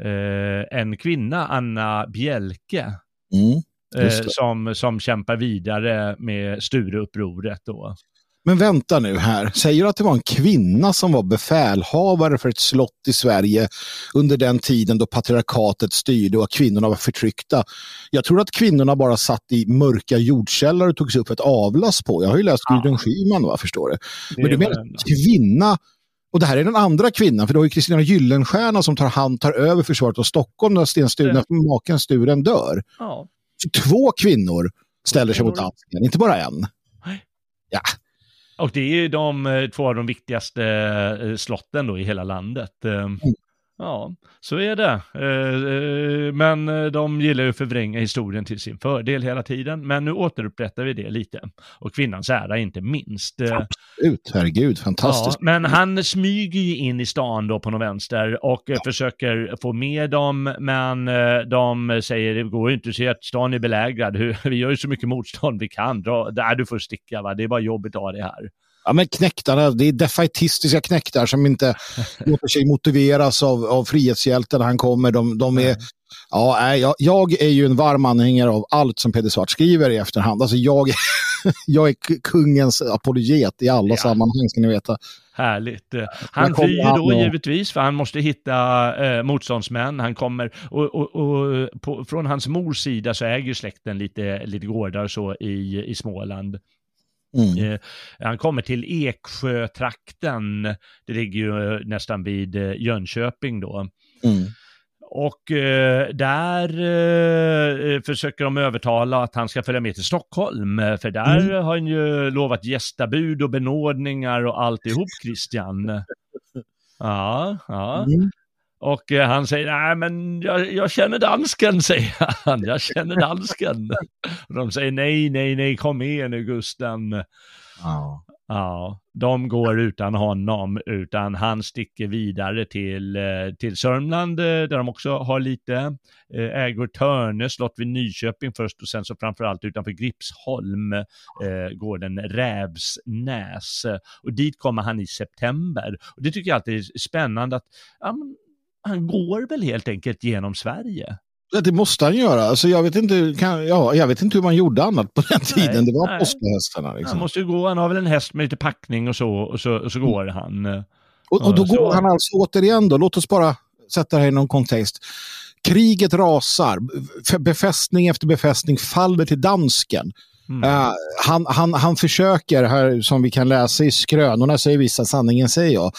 eh, en kvinna, Anna Bjelke, mm, eh, som, som kämpar vidare med Stureupproret då. Men vänta nu här, säger du att det var en kvinna som var befälhavare för ett slott i Sverige under den tiden då patriarkatet styrde och kvinnorna var förtryckta? Jag tror att kvinnorna bara satt i mörka jordkällare och tog sig upp ett avlas på. Jag har ju läst Gudrun ja. Schyman, va, förstår du. Men du menar att kvinna och det här är den andra kvinnan, för har ju Kristina Gyllenstierna som tar, hand, tar över försvaret av Stockholm när Sten Sture, när maken Sturen dör. Ja. två kvinnor ställer sig mot dansken, inte bara en. Ja. Och det är ju de eh, två av de viktigaste eh, slotten då i hela landet. Eh, mm. Ja, så är det. Eh, eh, men eh, de gillar ju att förvränga historien till sin fördel hela tiden. Men nu återupprättar vi det lite. Och kvinnans ära inte minst. Absolut, herregud, fantastiskt. Ja, men han smyger ju in i stan då på någon vänster och ja. försöker få med dem. Men de säger det går ju inte att se att stan är belägrad. *laughs* Vi gör ju så mycket motstånd vi kan. Där du får sticka, va? det är bara jobbigt att ha det här ja, men knäktarna, det är defaitistiska knäktar som inte *laughs* låter sig motiveras av, av frihetshjälten han kommer. De, de är, ja, jag, jag är ju en varm anhängare av allt som Peder Svart skriver i efterhand. Alltså jag, *laughs* jag är kungens apologet i alla ja. sammanhang, ska ni veta. Härligt. Han flyr då och... givetvis för han måste hitta eh, motståndsmän. Han kommer och, och, och på, från hans mors sida så äger släkten lite, lite gårdar så i, i Småland. Mm. Eh, han kommer till Eksjötrakten, det ligger ju eh, nästan vid eh, Jönköping då. Mm. Och eh, där eh, försöker de övertala att han ska följa med till Stockholm, för där mm. har han ju lovat gästabud och benådningar och alltihop, Christian. *laughs* Ja, ja. Mm. Och eh, han säger, nej men jag, jag, känner dansken, *laughs* säger han. Jag känner dansken. och de säger, nej, nej, nej, kom med nu Gusten. Ja. Ja, de går utan honom, utan han sticker vidare till, eh, till Sörmland, eh, där de också har lite ägor. Törne, slott vid Nyköping först och sen så framförallt utanför Gripsholm, eh, gården Rävsnäs. Och dit kommer han i september. Och det tycker jag alltid är spännande att ja, han går väl helt enkelt genom Sverige. Ja, det måste han göra. Alltså, jag, vet inte, kan, ja, jag vet inte hur man gjorde annat på den tiden. Nej, det var påskhästarna. Liksom. Han måste gå, han har väl en häst med lite packning och så, och så, och så går han. Och, och då så. går han alltså återigen då, låt oss bara sätta det här i någon kontext. Kriget rasar, befästning efter befästning faller till dansken. Mm. Uh, han, han, han försöker, här, som vi kan läsa i skrönorna säger vissa, sanningen säger jag.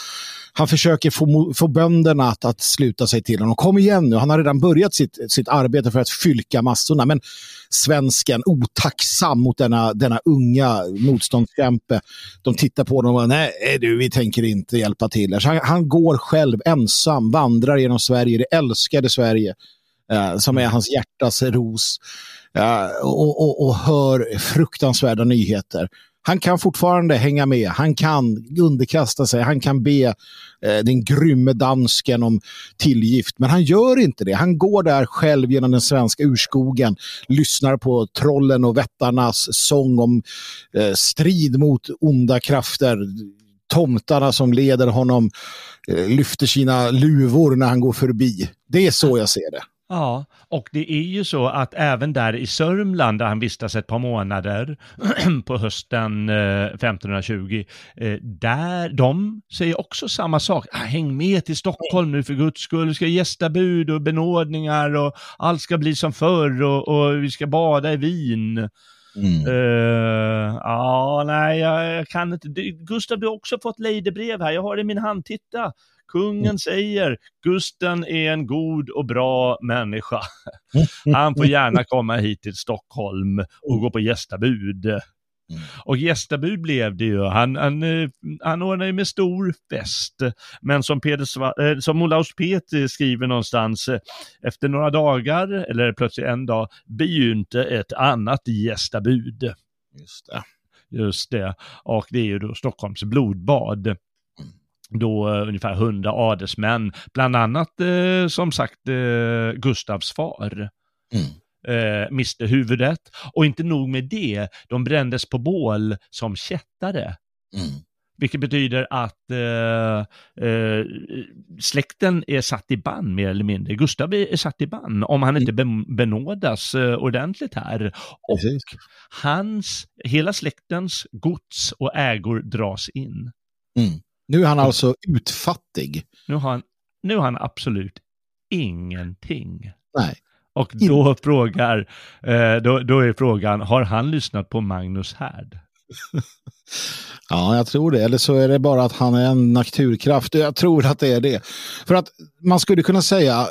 Han försöker få, få bönderna att, att sluta sig till honom. Kom igen nu, han har redan börjat sitt, sitt arbete för att fylka massorna. Men svensken, otacksam mot denna, denna unga motståndskämpe. De tittar på honom och nej du, vi tänker inte hjälpa till. Han, han, går själv ensam, vandrar genom Sverige, det älskade Sverige. Eh, som är hans hjärtas ros eh, och, och, och hör fruktansvärda nyheter. Han kan fortfarande hänga med, han kan underkasta sig, han kan be eh, den grymme dansken om tillgift. Men han gör inte det. Han går där själv genom den svenska urskogen, lyssnar på trollen och vättarnas sång om eh, strid mot onda krafter. Tomtarna som leder honom eh, lyfter sina luvor när han går förbi. Det är så jag ser det. Ja, och det är ju så att även där i Sörmland där han vistas ett par månader *clears throat* på hösten eh, 1520, eh, där de säger också samma sak. Ah, häng med till Stockholm nu för guds skull, vi ska gästa bud och benådningar och allt ska bli som förr och, och vi ska bada i vin. Mm. Uh, ja, nej, jag, jag, kan inte. Gustav, du har också fått lejdebrev här. Jag har det i min hand. Titta. Kungen mm. säger Gusten är en god och bra människa. *laughs* Han får gärna komma hit till Stockholm och gå på gästabud. Mm. Och gästabud blev det ju. Han, han, eh, han ordnade med stor fest. Men som, Peter, eh, som Olaus Peter skriver någonstans, eh, efter några dagar, eller plötsligt en dag, begynte ett annat gästabud. Just det. Just det. Och det är ju då Stockholms blodbad då uh, ungefär hundra adelsmän, bland annat uh, som sagt uh, Gustavs far. Mm. Uh, miste huvudet. Och inte nog med det, de brändes på bål som kättare. Mm. Vilket betyder att släkten är satt i bann mer eller mindre. Gustav är, satt i bann om han inte mm. benådas ordentligt här. Och Precis. hans, hela släktens gods och ägor dras in. Mm. Nu är han alltså utfattig. Nu har han, nu har han absolut ingenting. Nej. Och då, frågar, eh, då, då är frågan, har han lyssnat på Magnus Härd? *laughs* ja, jag tror det. Eller så är det bara att han är en naturkraft. Jag tror att det är det. För att man skulle kunna säga,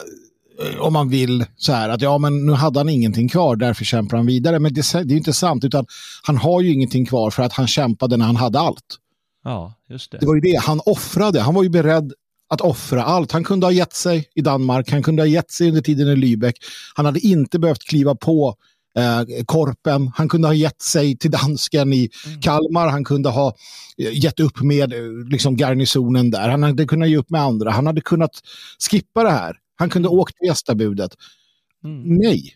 eh, om man vill, så här att ja, men nu hade han ingenting kvar, därför kämpar han vidare. Men det, det är inte sant, utan han har ju ingenting kvar för att han kämpade när han hade allt. Ja, just det. Det var ju det, han offrade. Han var ju beredd att offra allt. Han kunde ha gett sig i Danmark, han kunde ha gett sig under tiden i Lübeck. Han hade inte behövt kliva på eh, Korpen, han kunde ha gett sig till dansken i mm. Kalmar, han kunde ha eh, gett upp med eh, liksom, garnisonen där, han hade kunnat ge upp med andra, han hade kunnat skippa det här. Han kunde mm. åkt till gästabudet. Mm. Nej,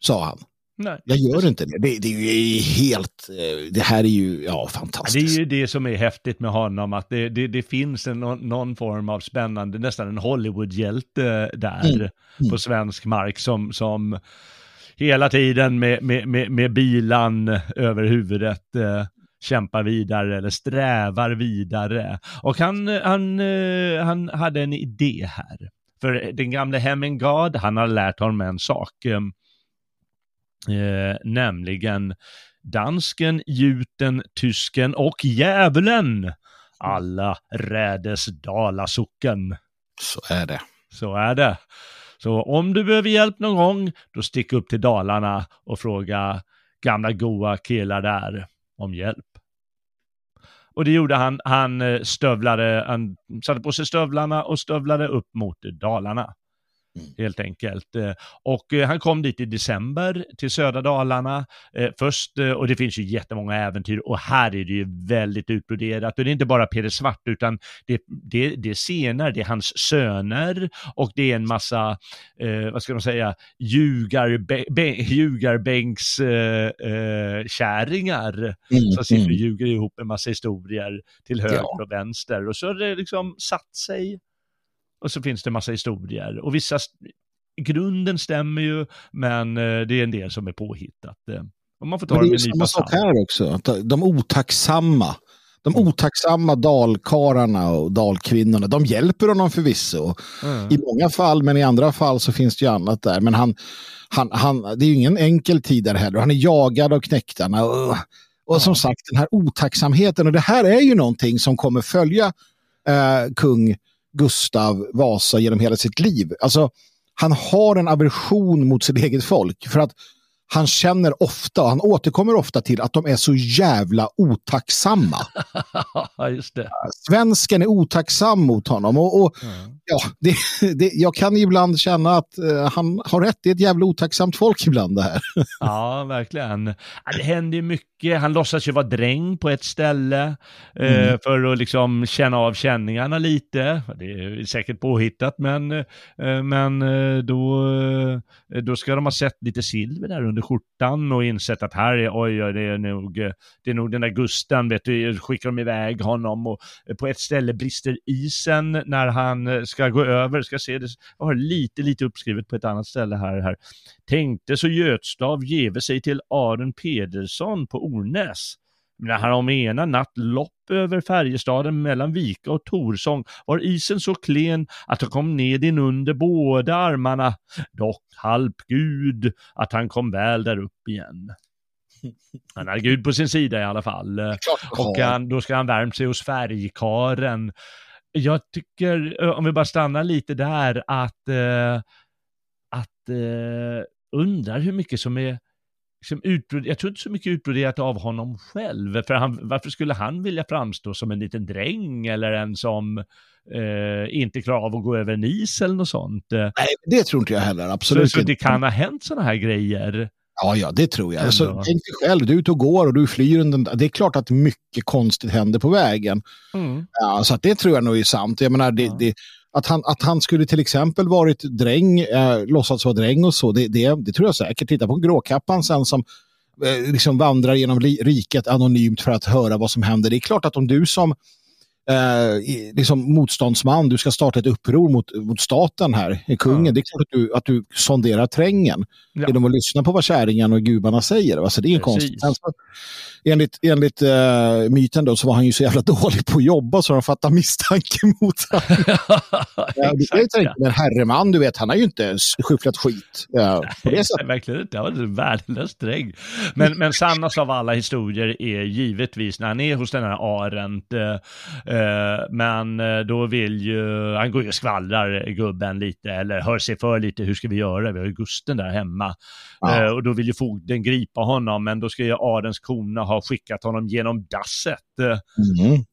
sa han. Nej. Jag gör inte det. det. Det, är ju helt, eh, det här är ju ja, fantastiskt. Det är ju det som är häftigt med honom, att det, det, det finns en, någon form av spännande, nästan en Hollywood-hjälte där mm. Mm. på svensk mark som, som hela tiden med, med, med, med bilan över huvudet eh, kämpar vidare eller strävar vidare. Och han, han, eh, han hade en idé här. För den gamle Hemmingard, han har lärt honom en sak. Eh, nämligen dansken, juten, tysken och djävulen. Alla rädes Dalasocken. Så är det. Så är det. Så om du behöver hjälp någon gång, då stick upp till Dalarna och fråga gamla goa killar där om hjälp. Och det gjorde han. Han eh, stövlade, han satte på sig stövlarna och stövlade upp mot Dalarna. Mm. Helt enkelt. Eh, och eh, han kom dit i december till södra Dalarna. Eh, först, och det finns ju jättemånga äventyr och här är det ju väldigt utbroderat. Och det är inte bara Peder Svart utan det, det, det är scener, det är hans söner och det är en massa, eh, vad ska man säga, ljugarbänkskärringar eh, mm, som sitter och mm. ljuger ihop en massa historier till höger ja. och vänster. Och så har det liksom satt sig och så finns det massa historier. Och vissa, grunden stämmer ju, men eh, det är en del som är påhittat. Eh. Och man får ta men det är samma sak här också, de otacksamma, De otacksamma dalkararna och dalkvinnorna, de hjälper honom förvisso. Mm. I många fall, men i andra fall så finns det ju annat där. Men han, han, han, det är ju ingen enkel tid där heller. Han är jagad av knäktarna. Och, och som sagt, den här otacksamheten. Och det här är ju någonting som kommer följa eh, kung Gustav Vasa genom hela sitt liv. Alltså, han har en aversion mot sitt eget folk. För att han känner ofta, han återkommer ofta till att de är så jävla otacksamma. *laughs* Just det. Svensken är otacksam mot honom. Och, och ja, det, det, jag kan ibland känna att eh, han har rätt, det är ett jävla otacksamt folk ibland det här. *laughs* Ja, verkligen. Det händer ju mycket. Han låtsas ju vara dräng på ett ställe eh, Mm. för att liksom känna av känningarna lite. Det är säkert påhittat, men, eh, men då, då ska de ha sett lite silver där under skjortan och insett att här är, oj, oj, det är nog, det är nog den där Gusten, vet du, skickar de iväg honom och på ett ställe brister isen när han ska gå över. Ska se det, jag har lite, lite uppskrivet på ett annat ställe här. här. Tänkte så Götstav geve sig till Aron Pedersson på Ornäs. När han om ena natt lopp över Färjestaden mellan Vika och Torsång var isen så klen att han kom ned in under båda armarna. Dock halp Gud att han kom väl där upp igen. *laughs* Han hade Gud på sin sida i alla fall. Och han, då ska han värmt sig hos färgkaren. Jag tycker, eh, om vi bara stannar lite där, att, eh, att eh, undrar hur mycket som är liksom utbroderat, jag tror inte så mycket utbroderat av honom själv, för han, varför skulle han vilja framstå som en liten dräng eller en som eh, inte klarar av att gå över en is eller något sånt? Nej, det tror inte jag heller. Så, Absolut så det inte. kan ha hänt sådana här grejer. Ja, ja, det tror jag. Alltså, tänk dig själv, du är ute och går och du flyr under... Det är klart att mycket konstigt händer på vägen. Mm. Ja, så att det tror jag nog är sant. Jag menar, det, Ja. det, att, han, att han skulle till exempel varit dräng, eh, låtsats vara dräng och så, det, det, det tror jag säkert. Titta på Gråkappan sen som eh, liksom vandrar genom li- riket anonymt för att höra vad som händer. Det är klart att om du som eh, liksom motståndsman, du ska starta ett uppror mot, mot staten här, kungen, Ja. det är klart att du, att du sonderar trängen Ja. genom att lyssna på vad kärringen och gubarna säger. Alltså, det är Precis. konstigt. Sen så, enligt enligt eh, myten då, så var han ju så jävla *laughs* dålig på att jobba så de fattade misstanke *laughs* mot honom. *laughs* Ja, du kan ju Exakt, tänka, ja. men herreman, du vet, han har ju inte skyfflat skit. Ja, på det sättet. verkligen inte. Det var en värdelös dräng. Men, men sannast av alla historier är givetvis när han är hos den här Arendt. Eh, men eh, då vill ju, han går ju och skvallrar gubben lite, eller hör sig för lite, hur ska vi göra? Vi har ju Gusten där hemma. Ja. Eh, och då vill ju fogden gripa honom, men då ska ju Arens kona ha skickat honom genom dasset. Eh, Mm.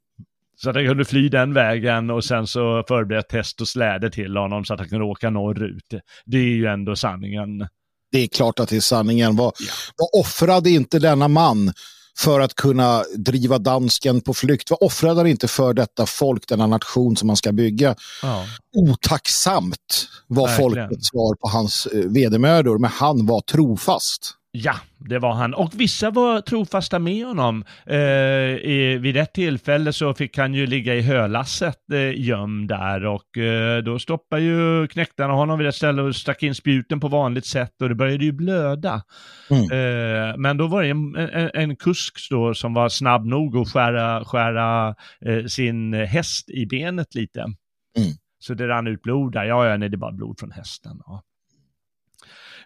så att han kunde fly den vägen och sen så förberett test och släde till honom så att han kunde åka norrut. Det är ju ändå sanningen. Det är klart att det är sanningen. Vad, Ja. vad offrade inte denna man för att kunna driva dansken på flykt? Vad offrade han inte för detta folk, denna nation som man ska bygga? Ja. Otacksamt var Verkligen. folkets svar på hans eh, vedermödor, men han var trofast. Ja, det var han. Och vissa var trofasta med honom. Eh, i, vid ett tillfälle så fick han ju ligga i hölasset eh, gömd där och eh, då stoppade ju knäktarna honom vid ett ställe och stack in spjuten på vanligt sätt och det började ju blöda. Mm. Eh, men då var det en, en, en kusk då som var snabb nog att skära, skära eh, sin häst i benet lite. Mm. Så det rann ut blod där. Ja, ja, nej, det är bara blod från hästen. Ja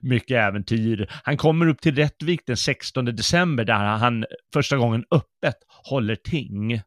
mycket äventyr. Han kommer upp till Rättvik den 16 december där han första gången öppet håller ting.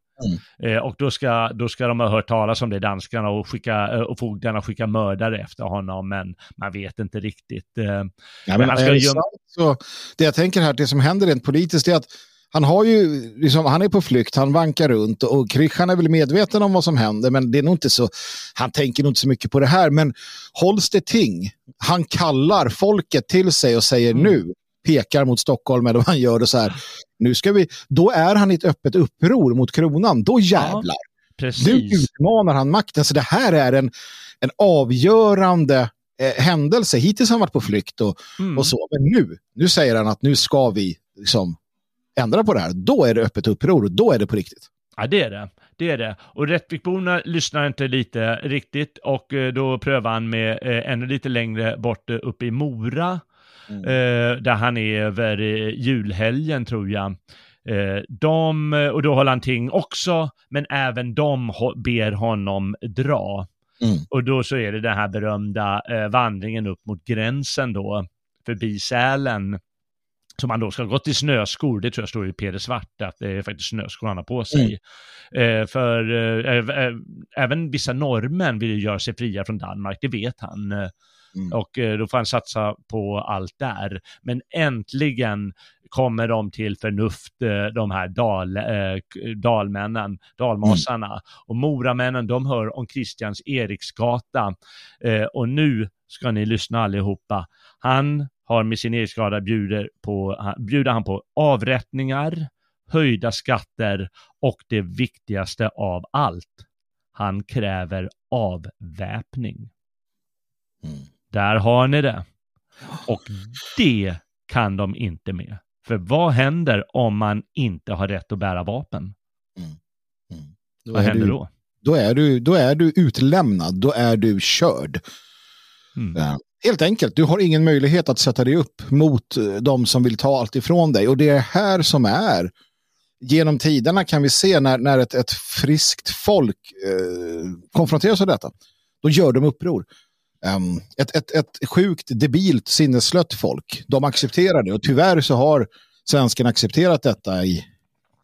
Eh, och då ska, då ska de ha hört talas om det, danskarna, och, skicka, eh, och fogdarna skicka mördare efter honom, men man vet inte riktigt. Eh, Ja, Men men han ska sant så, det jag tänker här, det som händer rent politiskt är att han, har ju, liksom, han är på flykt, han vankar runt och Krishan är väl medveten om vad som händer men det är nog inte så, han tänker nog inte så mycket på det här. Men hålls det ting, han kallar folket till sig och säger Mm. nu, pekar mot Stockholm eller vad han gör och så här, nu ska vi, då är han i ett öppet uppror mot kronan, då jävlar. Nu precis. utmanar han makten. Så det här är en, en avgörande eh, händelse. Hittills har han varit på flykt och, Mm. och så. Men nu, nu säger han att nu ska vi liksom ändra på det här. Då är det öppet uppror och då är det på riktigt. Ja, det är det. Det är det. Och Rättvikborna lyssnar inte lite riktigt och eh, då prövar han med eh, ännu lite längre bort eh, uppe i Mora, Mm. eh, där han är över eh, julhelgen tror jag. Eh, de, och då håller han ting också, men även de ber honom dra. Mm. Och då så är det den här berömda eh, vandringen upp mot gränsen då, förbi Sälen. Som han då ska ha gått i snöskor, det tror jag står i Peder Svart, att det är faktiskt snöskor han har på sig. Eh, för eh, äv- äv- även vissa norrmän vill ju göra sig fria från Danmark, det vet han. Eh, Mm. Och eh, då får han satsa på allt där. Men äntligen kommer de till förnuft, de här dal, dalmännen, dalmasarna. Och moramännen, de hör om Kristians Eriksgata. Och nu ska ni lyssna allihopa. Han har med sin Eriksgata bjuder, på, han- bjuder han på avrättningar, höjda skatter och det viktigaste av allt. Han kräver avväpning. Mm. Där har ni det. Och det kan de inte med. För vad händer om man inte har rätt att bära vapen? Då Vad är händer du, då? Då är, du, då är du utlämnad, då är du körd. Mm. Helt enkelt, du har ingen möjlighet att sätta dig upp mot eh, de som vill ta allt ifrån dig. Och det är här som är. Genom tiderna kan vi se när, när ett, ett friskt folk eh, konfronteras med detta. Då gör de uppror. Ehm, ett, ett, ett sjukt, debilt, sinnesslött folk. De accepterar det. Och tyvärr så har svenskarna accepterat detta i,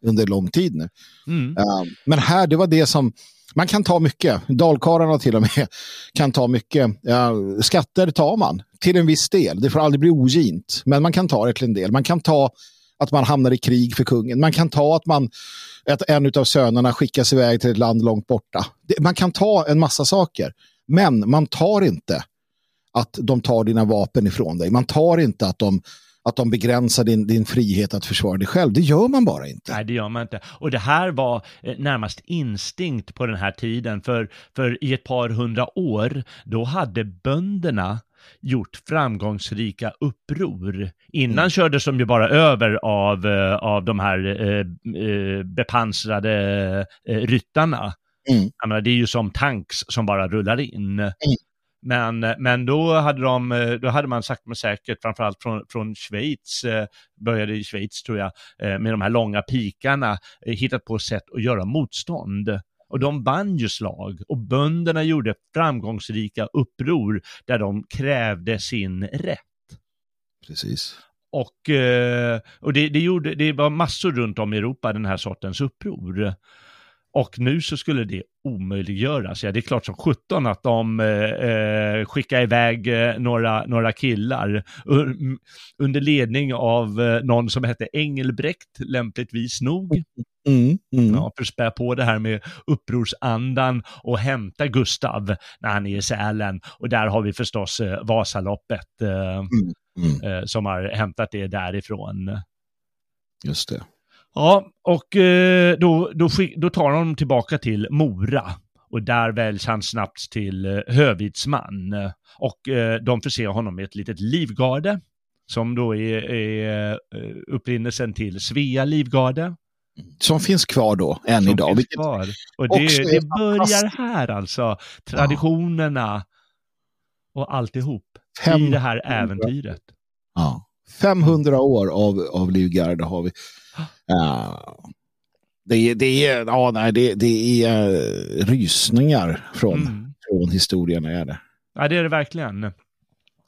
under lång tid nu. Mm. Ja, men här, det var det som... Man kan ta mycket. Dalkarlarna till och med *laughs* kan ta mycket. Skatter tar man till en viss del. Det får aldrig bli ogint. Men man kan ta det till en del. Man kan ta att man hamnar i krig för kungen. Man kan ta att, man, att en av sönerna skickas iväg till ett land långt borta. Man kan ta en massa saker. Men man tar inte att de tar dina vapen ifrån dig. Man tar inte att de, att de begränsar din, din frihet att försvara dig själv. Det gör man bara inte. Nej, det gör man inte. Och det här var eh, närmast instinkt på den här tiden, för, för i ett par hundra år, då hade bönderna gjort framgångsrika uppror. Innan kördes de ju bara över av, eh, av de här eh, eh, bepansrade eh, ryttarna. Mm. Menar, det är ju som tanks som bara rullar in. Men, men då, hade de, eh, då hade man sagt med säkert, framförallt från, från Schweiz, eh, började i Schweiz tror jag, eh, med de här långa pikarna, eh, hittat på sätt att göra motstånd. Och de vann ju slag och bönderna gjorde framgångsrika uppror där de krävde sin rätt. Precis. Och, eh, och det, det, gjorde, det var massor runt om i Europa den här sortens uppror. Och nu så skulle det omöjliggöras. Ja, det är klart som 17 att de eh, eh, skickar iväg eh, några, några killar un, under ledning av eh, någon som hette Engelbrekt, lämpligtvis nog. Mm, mm. Ja, för spä på det här med upprorsandan och hämta Gustav när han är i Sälen. Och där har vi förstås eh, Vasaloppet eh, Mm. eh, som har hämtat det därifrån. Just det. Ja, och eh, då, då, då tar de tillbaka till Mora. Och där väljs han snabbt till eh, hövitsman. Och eh, de förser honom med ett litet livgarde. Som då är, är upprinnelsen till Svea livgarde. Som finns kvar då, än som idag. Vilket, kvar. Och det, det börjar här alltså. Traditionerna och alltihop i Fem- det här äventyret. ja, 500 år av, av livgarde har vi. Det, är- det är, ja, nej, det, det är eh, rysningar från, Mm. från historien. Är det. Ja, det är det verkligen.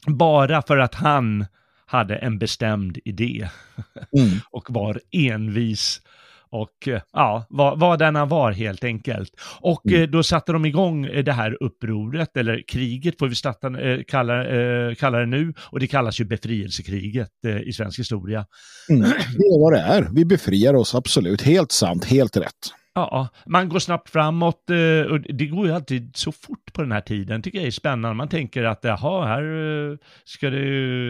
Bara för att han hade en bestämd idé Mm. *laughs* och var envis och eh, ja, vad, vad den han var helt enkelt. Och Mm. eh, då satte de igång eh, det här upproret, eller kriget får vi starta, eh, kalla, eh, kalla det nu, och det kallas ju befrielsekriget eh, i svensk historia. Mm. Det är vad det är. Vi befriar oss absolut. Helt sant, helt rätt. Ja, man går snabbt framåt eh, och det går ju alltid så fort på den här tiden, tycker jag är spännande. Man tänker att jaha, här eh, ska det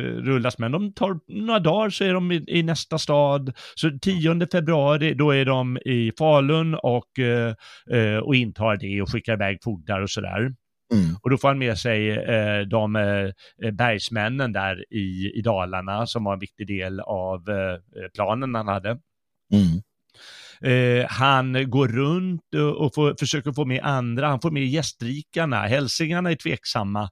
rullas, men de tar några dagar så är de i, i nästa stad. Så 10 februari, då är de i Falun och, eh, och intar det och skickar iväg fogdar och sådär. Mm. Och då får han med sig eh, de eh, bergsmännen där i, i Dalarna som var en viktig del av eh, planen han hade. Mm. Eh, han går runt och, och får, försöker få med andra, han får med gästrikarna, hälsingarna är tveksamma. Eh,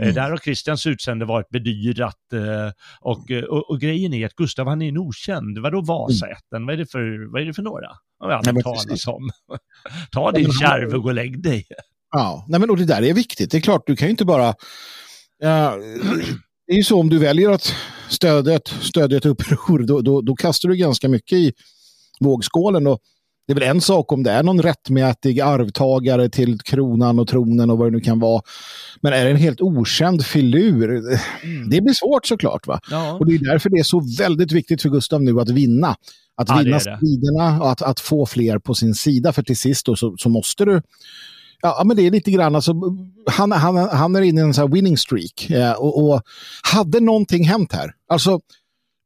Mm. Där har Christians utsände varit bedyrat eh, och, och, och grejen är att Gustav han är en okänd. Vadå Vasaätten? Vad, är det för, vad är det för några? Har Nej, aldrig talat om. *laughs* Ta din kärv och gå och lägg dig. Ja, nej men och det där är viktigt. Det är klart, du kan ju inte bara... Ja, det är ju så om du väljer att stödja ett, stödja ett uppror, då, då, då kastar du ganska mycket i vågskålen. Och det är väl en sak om det är någon rättmätig arvtagare till kronan och tronen och vad det nu kan vara. Men är det en helt okänd filur? Det blir svårt såklart. va? Ja. Och det är därför det är så väldigt viktigt för Gustav nu att vinna. Att Ja, vinna striderna och att, att få fler på sin sida. För till sist då, så, så måste du... Ja, men det är lite grann, alltså, han, han, han är inne i en sån winning streak. Eh, och, och hade någonting hänt här? Alltså,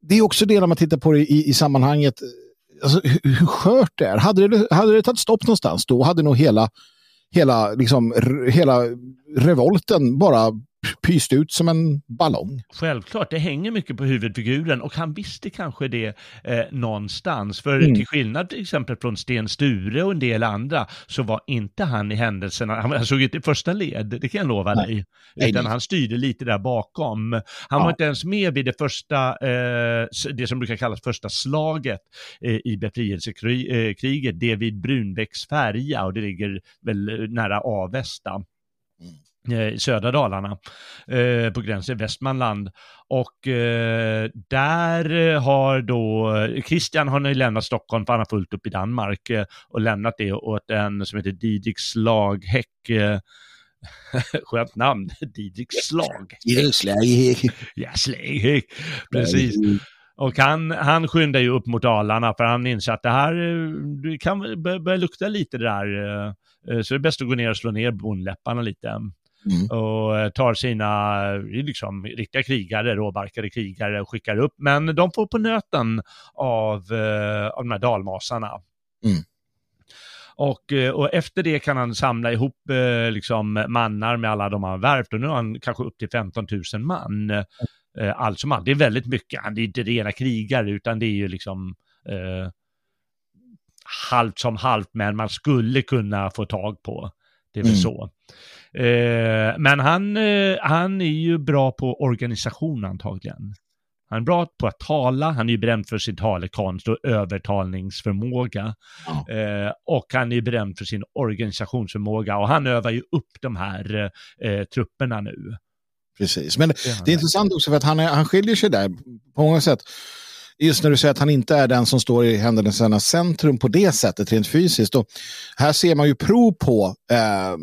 det är också det när man tittar på det i, i sammanhanget. Alltså, hur, skört det är. Hade det, hade det tagit stopp någonstans, då hade nog hela, hela, liksom, r, hela revolten bara pyst ut som en ballong. Självklart, det hänger mycket på huvudfiguren och han visste kanske det eh, någonstans. För Mm. till skillnad till exempel från Sten Sture och en del andra så var inte han i händelserna, han, såg inte i första led, det kan jag lova Nej. dig. Utan nej. han styrde lite där bakom. Han var Ja. inte ens med vid det första, eh, det som brukar kallas första slaget eh, i befrielsekriget, det vid Brunbäcksfärja och det ligger väl eh, nära Avesta eh, i södra Dalarna, eh, på gränsen Västmanland. Och eh, där eh, har då, Christian har nu lämnat Stockholm för han har fullt upp i Danmark eh, och lämnat det åt en som heter Didrik Slaghäck. Eh, *laughs* skönt namn, *laughs* Didrik Slag. Ja, Slaghäck. Precis. Och han, han skyndar ju upp mot Dalarna för han inser att det här eh, det kan börja, lukta lite det där. eh, eh, Så det är bäst att gå ner och slå ner bondläpparna lite. Mm. Och eh, tar sina eh, liksom, riktiga krigare, råbarkade krigare och skickar upp. Men de får på nöten av, eh, av de här dalmasarna. Mm. Och, och efter det kan han samla ihop liksom, mannar med alla de han värvt och nu har han kanske upp till 15 000 man. Allt som allt. Det är väldigt mycket. Han är inte rena krigare utan det är ju liksom eh, halvt som halvt men man skulle kunna få tag på. Det är väl Mm. så. Eh, men han, eh, han är ju bra på organisation antagligen. Han är bra på att tala, han är ju berömd för sin talekonst och övertalningsförmåga. Ja. Eh, och han är ju berömd för sin organisationsförmåga och han övar ju upp de här eh, trupperna nu. Precis, men det är intressant också för att han, är, han skiljer sig där på många sätt. Just när du säger att han inte är den som står i händelsernas centrum på det sättet rent fysiskt. Och här ser man ju prov på eh,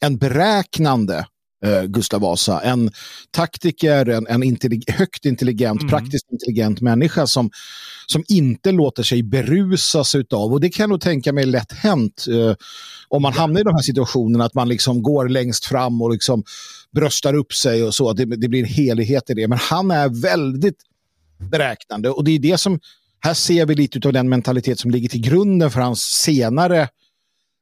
en beräknande eh, Gustav Vasa. En taktiker, en, en intellig, högt intelligent, Mm. praktiskt intelligent människa som, som inte låter sig berusas utav. Och det kan jag nog tänka mig är lätt hänt eh, om man hamnar i de här situationerna att man liksom går längst fram och liksom bröstar upp sig och så. Det, det blir en helighet i det. Men han är väldigt beräknande och det är det som, här ser vi lite av den mentalitet som ligger till grunden för hans senare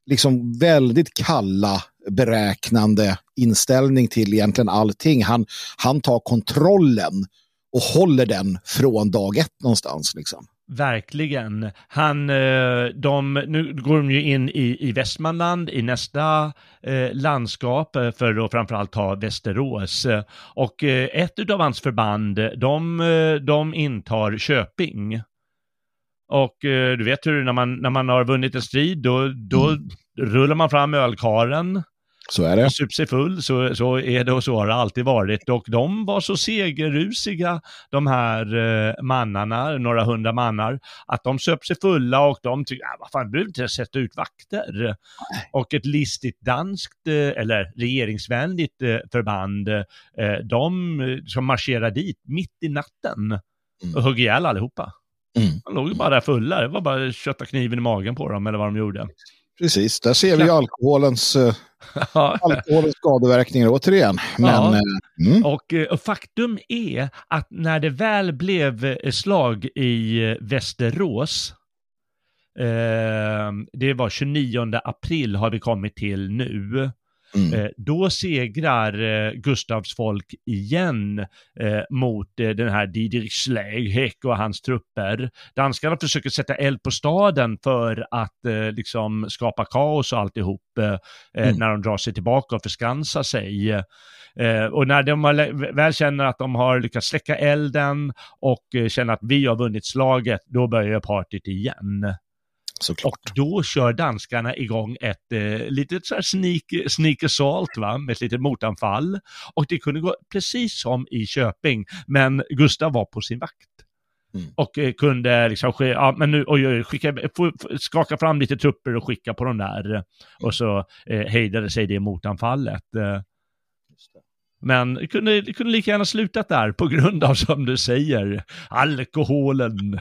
liksom väldigt kalla beräknande inställning till egentligen allting. Han, han tar kontrollen och håller den från dag ett någonstans. Liksom. Verkligen. Han, eh, de, nu går de ju in i, i Västmanland i nästa eh, landskap eh, för att framförallt ta Västerås. Och eh, ett av hans förband, de, de intar Köping. Och eh, du vet hur när man, när man har vunnit en strid, då, då rullar man fram ölkaren Så är det. och super sig full, så, så är det och så har det alltid varit. Och de var så segerrusiga, de här eh, mannarna, några hundra mannar, att de söp sig fulla och de tyckte, ah, vad fan, behöver inte sätta ut vakter. Och ett listigt danskt, eh, eller regeringsvänligt eh, förband, eh, de eh, som marscherade dit mitt i natten och högg ihjäl allihopa. Mm. De låg ju bara där fulla, det var bara att kötta kniven i magen på dem eller vad de gjorde. Precis, där ser vi alkoholens, eh, *laughs* alkoholens skadeverkningar återigen. Men, Ja. eh, mm, Och, eh, och faktum är att när det väl blev slag i Västerås, eh, det var 29 april har vi kommit till nu, Mm. Eh, då segrar eh, Gustavs folk igen eh, mot den här Didrik Schleihek och hans trupper. Danskarna försöker sätta eld på staden för att liksom skapa kaos och alltihop Mm. när de drar sig tillbaka och förskansar sig. Och när de väl känner att de har lyckats släcka elden och känner att vi har vunnit slaget, då börjar partyt igen. Såklart. Och då kör danskarna igång ett eh, litet så här sneak, sneak assault va, med ett litet motanfall. Och det kunde gå precis som i Köping, men Gustav var på sin vakt. Mm. Och eh, kunde liksom, ja men nu, oj, skicka, skaka fram lite trupper och skicka på de där. Och så eh, hejdade sig det motanfallet. Eh, men det kunde, kunde lika gärna slutat där på grund av, som du säger, alkoholen.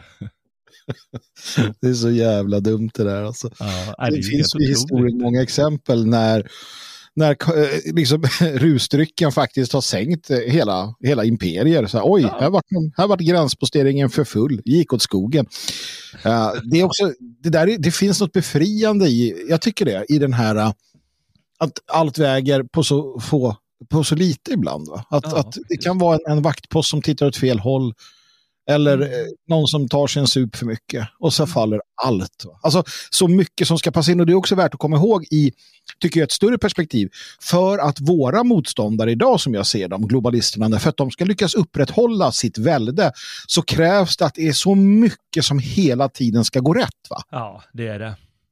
*laughs* Det är så jävla dumt det där alltså. Ja, Det ju finns i historien många exempel när, när eh, liksom, *laughs* rusdrycken faktiskt har sänkt eh, hela, hela imperier. Så här, Oj, Ja. här var, här var gränsposteringen för full, gick åt skogen. Eh, det, är också, det, där, är- det finns något befriande i, jag tycker det, i den här att allt väger på så få på så lite ibland. Va? Att, Ja, att det kan vara en, en vaktpost som tittar åt fel håll. Eller Mm. eh, någon som tar sig en sup för mycket. Och så faller allt. Va? Alltså så mycket som ska passa in. Och det är också värt att komma ihåg i, tycker jag, ett större perspektiv. För att våra motståndare idag, som jag ser dem, globalisterna, för att de ska lyckas upprätthålla sitt välde så krävs det att det är så mycket som hela tiden ska gå rätt. Va? Ja, det är det.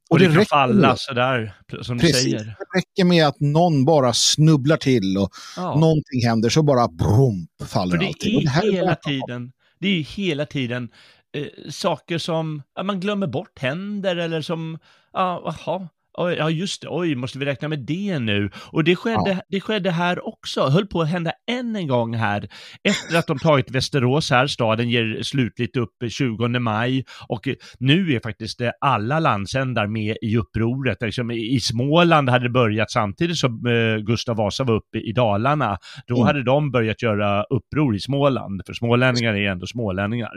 Och, Och det, det kan falla sådär, som du Precis. säger. Det räcker med att någon bara snubblar till och Ja. någonting händer så bara brump faller För det allting. Är här hela bara- tiden, det är ju hela tiden eh, saker som ja, man glömmer bort händer eller som, ja, jaha, oj, ja just det, oj, måste vi räkna med det nu? Och det skedde, det skedde här också, höll på att hända än en gång här. Efter att de tagit Västerås här, staden ger slutligt upp eh, 20 maj och nu är faktiskt alla landsändar med i upproret. Liksom, i- I Småland hade det börjat samtidigt som eh, Gustav Vasa var uppe i Dalarna. Då Mm. hade de börjat göra uppror i Småland, för smålänningar är ändå smålänningar.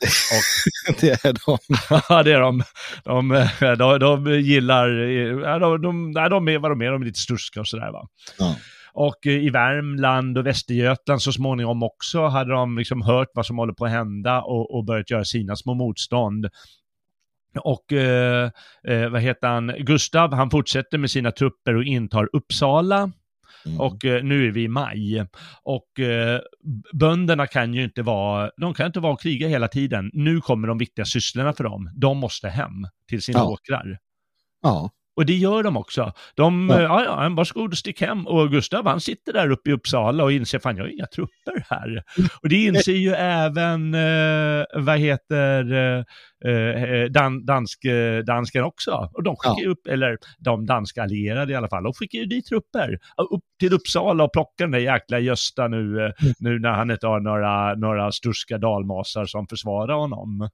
*laughs* det är de. Ja, det är de. De, eh, de, de gillar, ja, de, de, nej, de är vad de är, de är lite sturska och sådär va. Ja. Och eh, i Värmland och Västergötland så småningom också hade de liksom hört vad som håller på att hända och, och börjat göra sina små motstånd. Och eh, eh, vad heter han, Gustav, han fortsätter med sina trupper och intar Uppsala. Mm. Och eh, nu är vi i maj. Och eh, bönderna kan ju inte vara, de kan inte vara och kriga hela tiden. Nu kommer de viktiga sysslorna för dem. De måste hem till sina Ja. åkrar. Ja. Och det gör de också. De, Ja. ja, ja, ja varsågod stick hem. Och Gustav han sitter där uppe i Uppsala och inser, fan jag har inga trupper här. Och det inser ju även, eh, vad heter, eh, eh, dan, dansk, eh, dansken också. Och de skickar ju upp, eller de danska allierade i alla fall, de skickar ju dit trupper. Upp till Uppsala och plockar den där jäkla Gösta nu, eh, nu när han inte har några, några sturska dalmasar som försvarar honom.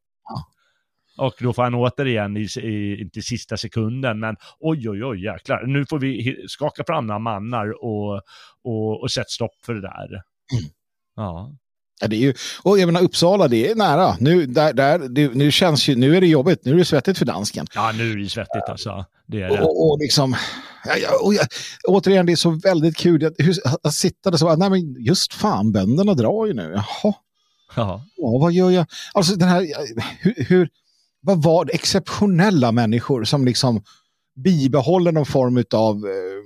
Och då får han återigen, i, i, inte sista sekunden, men oj, oj, oj, jäklar. Nu får vi skaka fram några mannar och, och, och sätta stopp för det där. Ja. Ja, det är ju, och jag menar Uppsala, det är nära. Nu, där, där, det, nu, känns ju, nu är det jobbigt, nu är det svettigt för dansken. ja, nu är det svettigt alltså. Det är det. Och, och liksom, ja, och jag, återigen, det är så väldigt kul att, att sitta där så, nej men just fan, bönderna drar ju nu. Jaha, Ja. ja, vad gör jag? Alltså den här, hur, hur vad var det? Exceptionella människor som liksom bibehåller någon form av eh,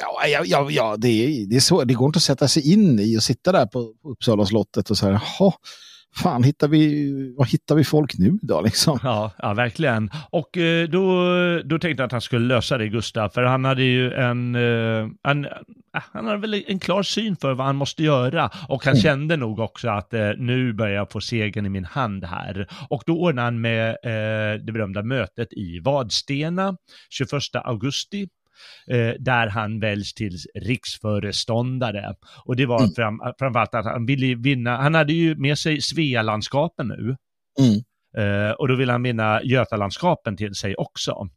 Ja, ja, ja, ja det, är, det, är så, det går inte att sätta sig in i och sitta där på, Uppsala slottet och säga jaha, fan, hittar vi, vad hittar vi folk nu då liksom? Ja, ja, verkligen. Och eh, då, då tänkte jag att han skulle lösa det, Gustav, för han hade ju en, eh, en eh, han hade väl en klar syn för vad han måste göra och han kände nog också att eh, nu börjar jag få segern i min hand här. Och då ordnade han med eh, det berömda mötet i Vadstena 21 augusti eh, där han väljs till riksföreståndare. Och det var Mm. fram, framförallt att han ville vinna, han hade ju med sig Svealandskapen nu. Mm. Eh, och då ville han vinna Götalandskapen till sig också.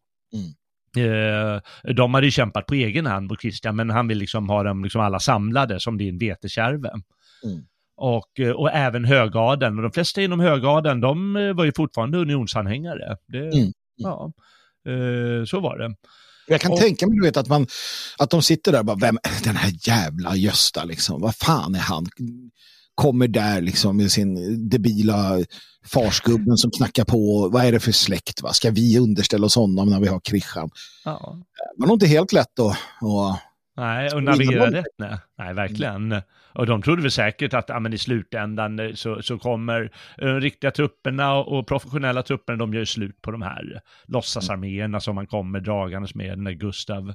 Eh, de hade ju kämpat på egen hand mot Kristian, men han vill liksom ha dem liksom alla samlade som din vetekärve. Mm. Och, eh, och även högadeln, och de flesta inom högadeln, de eh, var ju fortfarande unionsanhängare. Det, Mm. Ja, eh, så var det. Jag kan Och- tänka mig du vet, att, man, att de sitter där och bara, vem, den här jävla Gösta, liksom, vad fan är han? Kommer där liksom med sin debila farsgubben som knackar på. Vad är det för släkt? Va? Ska vi underställa oss honom när vi har Christian? Ja. Det var nog inte helt lätt. Och, Nej, och navigera rätt. Nej, nej verkligen. Och de trodde väl säkert att ja, men i slutändan eh, så, så kommer eh, de riktiga trupperna och, och professionella trupperna, de gör slut på de här låtsasarméerna som man kommer dragandes med när Gustav.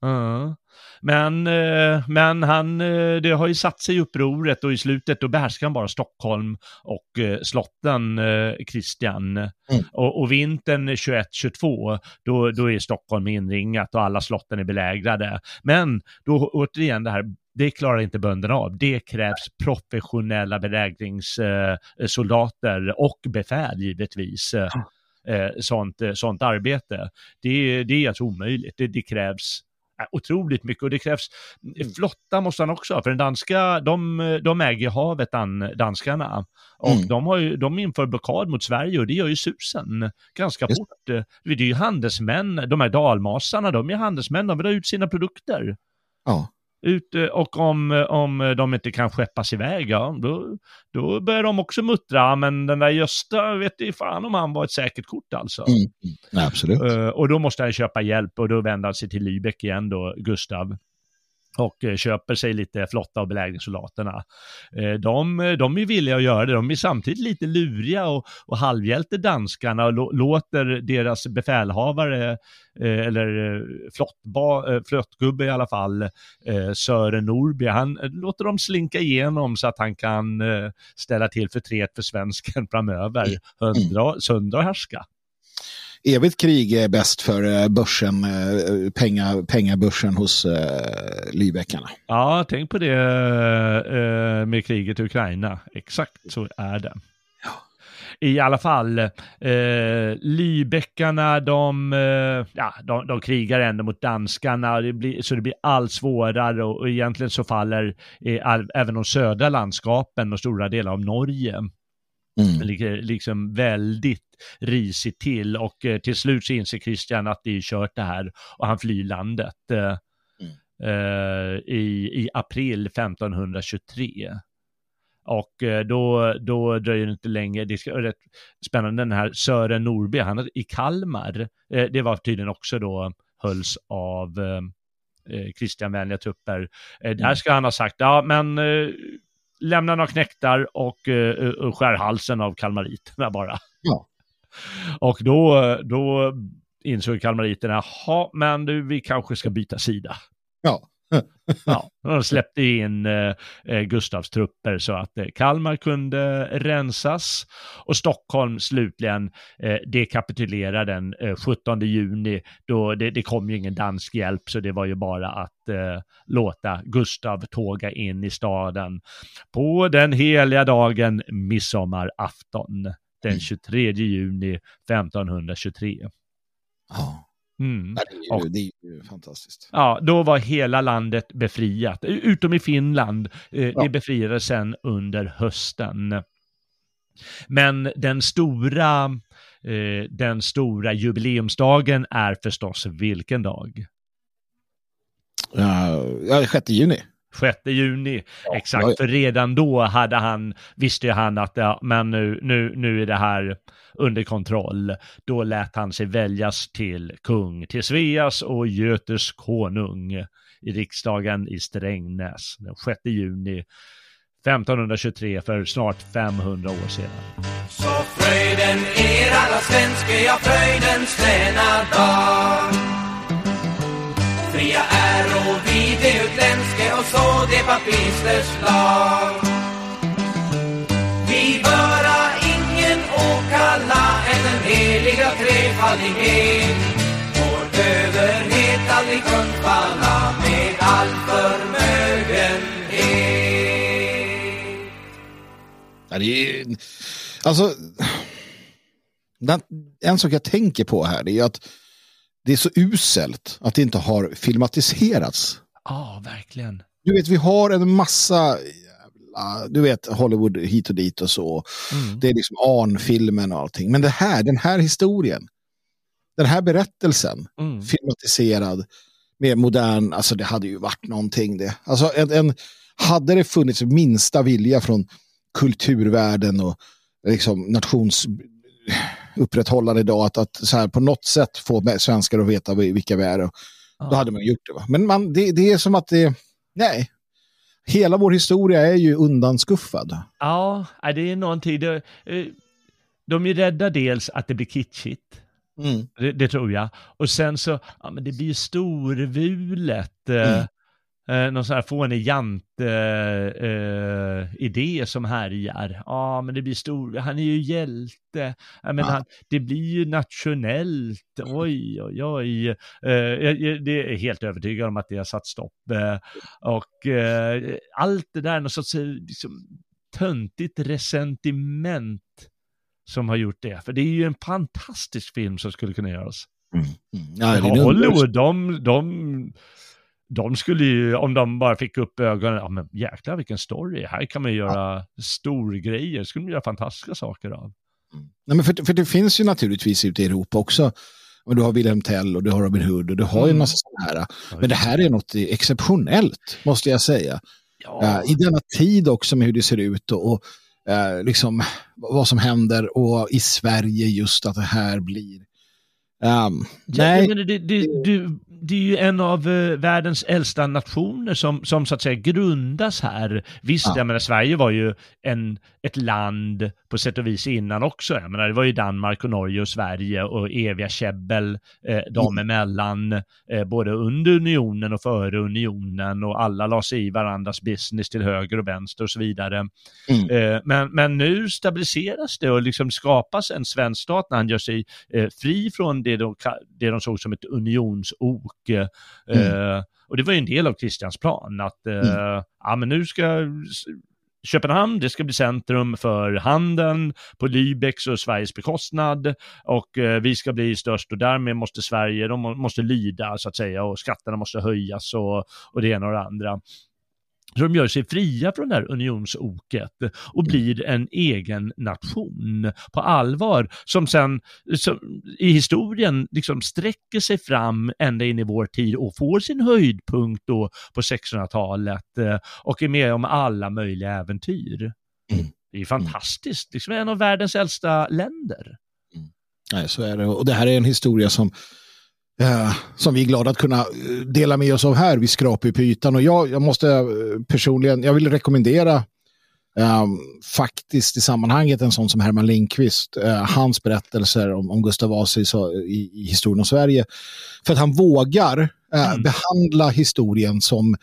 Ja. Men, eh, men han, eh, det har ju satt sig i upproret och i slutet då behärskar han bara Stockholm och eh, slotten, eh, Kristian. Och, och vintern 21-22, då, då är Stockholm inringat och alla slotten är belägrade. Men då återigen det här, det klarar inte bönderna av. Det krävs professionella belägringssoldater och befäl givetvis. eh, eh, Sånt, eh, sånt arbete. Det, det är alltså omöjligt. Det, det krävs eh, otroligt mycket och det krävs, flotta måste han också ha, för den danska, de, de äger havet, dan, danskarna. Och Mm. de, har ju, de inför blockad mot Sverige och det gör ju susen ganska Just fort. Eh, Det är ju handelsmän, de här dalmasarna, de är handelsmän, de vill ha ut sina produkter. ja. Ut, och om, om de inte kan skeppas iväg, ja, då, då börjar de också muttra, "Ja, men den där Gösta, vet du fan om han var ett säkert kort alltså. Mm. Nej, absolut. Eh, och då måste han köpa hjälp och då vänder han sig till Lübeck igen då, Gustav. Och eh, köper sig lite flotta och belägringssoldaterna. Eh, de, de är villiga att göra det, de är samtidigt lite luriga och, och halvhjälte danskarna och lå- låter deras befälhavare, eh, eller eh, flottba, eh, flottgubbe i alla fall, eh, Sören Norby, han eh, låter dem slinka igenom så att han kan eh, ställa till förtret för svensken framöver. Hundra, söndra och härska. Evigt krig är bäst för eh, börsen, eh, penga, pengabörsen hos eh, Lybeckarna. Ja, tänk på det eh, med kriget i Ukraina. Exakt så är det. I alla fall, eh, Lybeckarna, de, eh, ja, de, de krigar ändå mot danskarna, det blir, så det blir allt svårare och, och egentligen så faller eh, all, även de södra landskapen och stora delar av Norge Mm. liksom väldigt risigt till. Och eh, till slut så inser Christian att det är kört det här. Och han flyr landet eh, eh, i, i april 1523. Och eh, då, då dröjer det inte länge, det är rätt spännande, den här Sören Norby, han är i Kalmar, eh, det var tydligen också då hölls av eh, Christianvänliga trupper. Eh, där ska han ha sagt, ja men lämna några knektar och, eh, och skär halsen av kalmariterna bara. Ja. *laughs* Och då, då insåg kalmariterna, jaha, men du, vi kanske ska byta sida. Ja. Ja, *laughs* de släppte in eh, eh, Gustavs trupper så att eh, Kalmar kunde rensas och Stockholm slutligen eh, dekapitulerar den eh, 17 juni. Då det, det kom ju ingen dansk hjälp så det var ju bara att eh, låta Gustav tåga in i staden på den heliga dagen midsommarafton den 23 juni 1523. ja. Mm. Det, är ju, det är ju fantastiskt. Ja, då var hela landet befriat, utom i Finland. Eh, Ja. Det befriades sen under hösten. Men den stora, eh, den stora jubileumsdagen är förstås vilken dag? Ja, 6 juni. 6 juni, exakt. ja, ja. För redan då hade han, visste ju han att ja, men nu, nu, nu är det här under kontroll. Då lät han sig väljas till kung, till Sveas och Götes konung i riksdagen i Strängnäs den 6 juni 1523 för snart 500 år sedan. Så fröjden er alla svenske, ja fröjdens denna dag så det papisters lag Vi böra ingen åkalla än den heliga trefaldighet Vår överhet aldrig undfalla med all förmögenhet Ja, det är, alltså, den, en sak jag tänker på här är att det är så uselt att det inte har filmatiserats. Ja, verkligen. Du vet, vi har en massa, jävla, du vet, Hollywood hit och dit och så. Mm. Det är liksom Arn-filmen och allting. Men det här, den här historien, den här berättelsen, Mm. filmatiserad med modern, alltså det hade ju varit någonting det. Alltså en, en, hade det funnits minsta vilja från kulturvärlden och liksom nations upprätthållande idag att, att så här, på något sätt få svenskar att veta vilka vi är. Och, Då hade man gjort det. Va? Men man, det, det är som att det, nej, hela vår historia är ju undanskuffad. Ja, det är någonting. Det, eh, de är rädda dels att det blir kitschigt. Mm. Det, det tror jag. Och sen så, ja men det blir ju storvulet. Eh, Mm. Eh, någon sån här fånig jante eh, idé som härjar. Ja, men det blir stor, han är ju hjälte. Ja, men Ja. han, det blir ju nationellt. Oj, oj, oj. Eh, jag, det är helt övertygad om att det har satt stopp. Eh, och eh, allt det där, något sorts eh, liksom, töntigt resentiment som har gjort det. För det är ju en fantastisk film som skulle kunna göras. Mm. Ja, det är en Hollywood, de, de, de skulle ju, om de bara fick upp ögonen, ja men jäklar vilken story, här kan man göra storgrejer, skulle man göra fantastiska saker av. Nej, men för, för det finns ju naturligtvis ute i Europa också. Men du har Wilhelm Tell och du har Robin Hood och du har ju en Mm. massa sådana här. Men det här är något exceptionellt, måste jag säga. Ja, I denna tid också med hur det ser ut och, och eh, liksom vad som händer och i Sverige just att det här blir. Um, Ja, nej, menar, det, det, det, det är ju en av eh, världens äldsta nationer som, som så att säga grundas här. Visst, Ja. jag menar Sverige var ju en, ett land på sätt och vis innan också. Jag menar, det var ju Danmark och Norge och Sverige och eviga käbbel eh, dem emellan, eh, både under unionen och före unionen och alla la sig i varandras business till höger och vänster och så vidare. Mm. Eh, men, men nu stabiliseras det och liksom skapas en svensk stat när han gör sig eh, fri från det de, det de såg som ett unionsok. Eh, Mm. och det var ju en del av Christians plan, att eh, Mm. ja, men nu ska Köpenhamn, det ska bli centrum för handeln på Lübecks och Sveriges bekostnad och eh, vi ska bli störst och därmed måste Sverige, de måste lyda så att säga och skatterna måste höjas och, och det ena och det andra. De gör sig fria från det här unionsoket och blir en egen nation på allvar som sen som, i historien liksom sträcker sig fram ända in i vår tid och får sin höjdpunkt då på 1600-talet eh, och är med om alla möjliga äventyr. Mm. Det är fantastiskt, liksom en av världens äldsta länder. nej, så är det. Och det här är en historia som eh, som vi är glada att kunna eh, dela med oss av här. Vi skrapar ju på ytan och jag, jag måste eh, personligen, jag vill rekommendera ehm, faktiskt i sammanhanget en sån som Herman Lindqvist, eh, hans berättelser om, om Gustav Vasa i, i, i historien om Sverige. För att han vågar eh, Mm. behandla historien som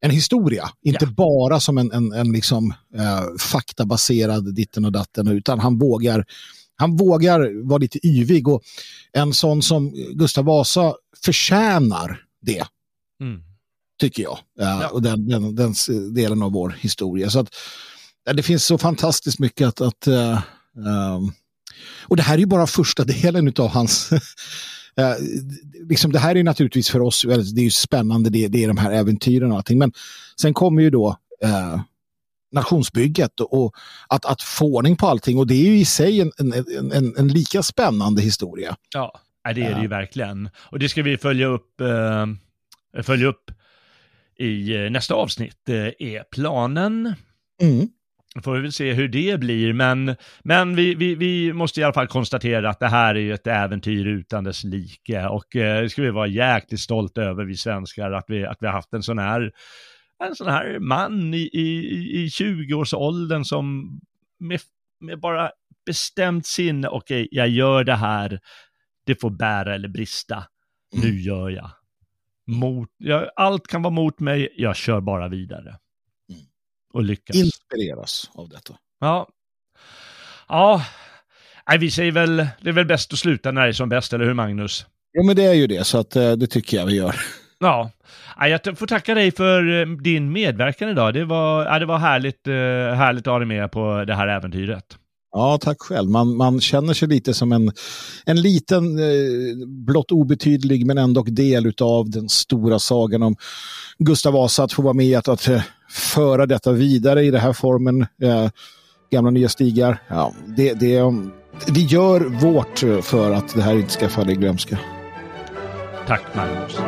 en historia, inte Ja. bara som en, en, en liksom, eh, faktabaserad ditten och datten, utan han vågar, han vågar vara lite yvig och en sån som Gustav Vasa förtjänar det, Mm. tycker jag. Ja. Och den, den, den delen av vår historia. Så att, det finns så fantastiskt mycket att... att eh, ehm, och det här är ju bara första delen av hans... *laughs* eh, liksom det här är naturligtvis för oss, det är ju spännande, det, det är de här äventyren och allting. Men sen kommer ju då eh, nationsbygget och, att, att få ordning på allting. Och det är ju i sig en, en, en, en, lika spännande historia. Ja, det är det ju verkligen. Och det ska vi följa upp, eh, följa upp i eh, nästa avsnitt, eh, är planen. Mm. Får vi väl se hur det blir, men, men vi, vi, vi måste i alla fall konstatera att det här är ju ett äventyr utan dess like och eh, det ska vi vara jäkligt stolta över, vi svenskar, att vi, att vi har haft en sån här, en sån här man i, i, i 20-årsåldern som med, med bara bestämt sinne, okej, jag gör det här, det får bära eller brista, nu gör jag. Mot, jag. Allt kan vara mot mig, jag kör bara vidare. Mm. Och lyckas. Inspireras av detta. Ja. Ja. Nej, vi säger väl, det är väl bäst att sluta när det är som bäst, eller hur Magnus? Ja, men det är ju det, så att, eh, det tycker jag vi gör. Ja. Ja, Jag får tacka dig för eh, din medverkan idag. Det var, ja, det var härligt, eh, härligt att ha dig med på det här äventyret. Ja, tack själv. Man, man känner sig lite som en, en liten, eh, blott obetydlig men ändå del av den stora sagan om Gustav Vasa att få vara med att, att föra detta vidare i den här formen. Eh, gamla nya stigar. Ja, det, det, vi gör vårt för att det här inte ska falla i glömska. Tack Magnus.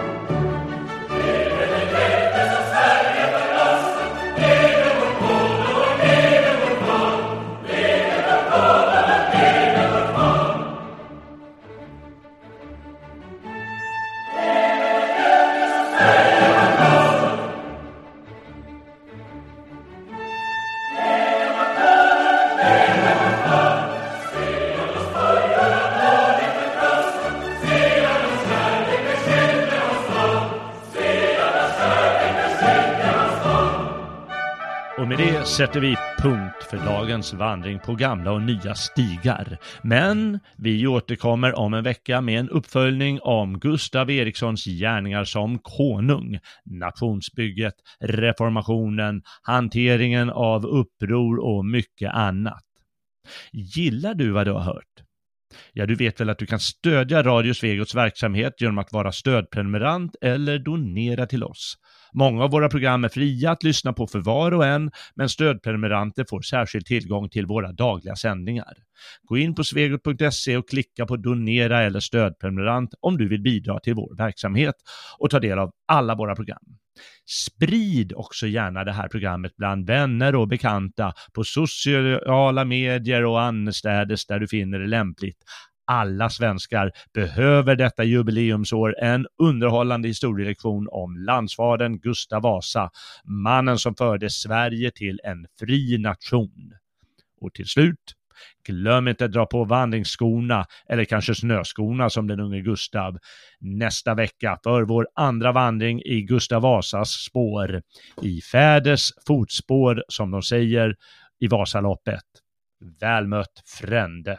Och med det sätter vi punkt för dagens vandring på gamla och nya stigar. Men vi återkommer om en vecka med en uppföljning om Gustav Erikssons gärningar som konung, nationsbygget, reformationen, hanteringen av uppror och mycket annat. Gillar du vad du har hört? Ja, du vet väl att du kan stödja Radio Svegots verksamhet genom att vara stödprenumerant eller donera till oss. Många av våra program är fria att lyssna på för var och en, men stödprenumeranter får särskild tillgång till våra dagliga sändningar. Gå in på svegot.se och klicka på donera eller stödprenumerant om du vill bidra till vår verksamhet och ta del av alla våra program. Sprid också gärna det här programmet bland vänner och bekanta på sociala medier och annorstädes där du finner det lämpligt alla svenskar behöver detta jubileumsår en underhållande historielektion om landsfadern Gustav Vasa, mannen som förde Sverige till en fri nation. Och till slut, glöm inte att dra på vandringsskorna, eller kanske snöskorna som den unge Gustav, nästa vecka för vår andra vandring i Gustav Vasas spår, i fäders fotspår som de säger i Vasaloppet. Väl mött frände.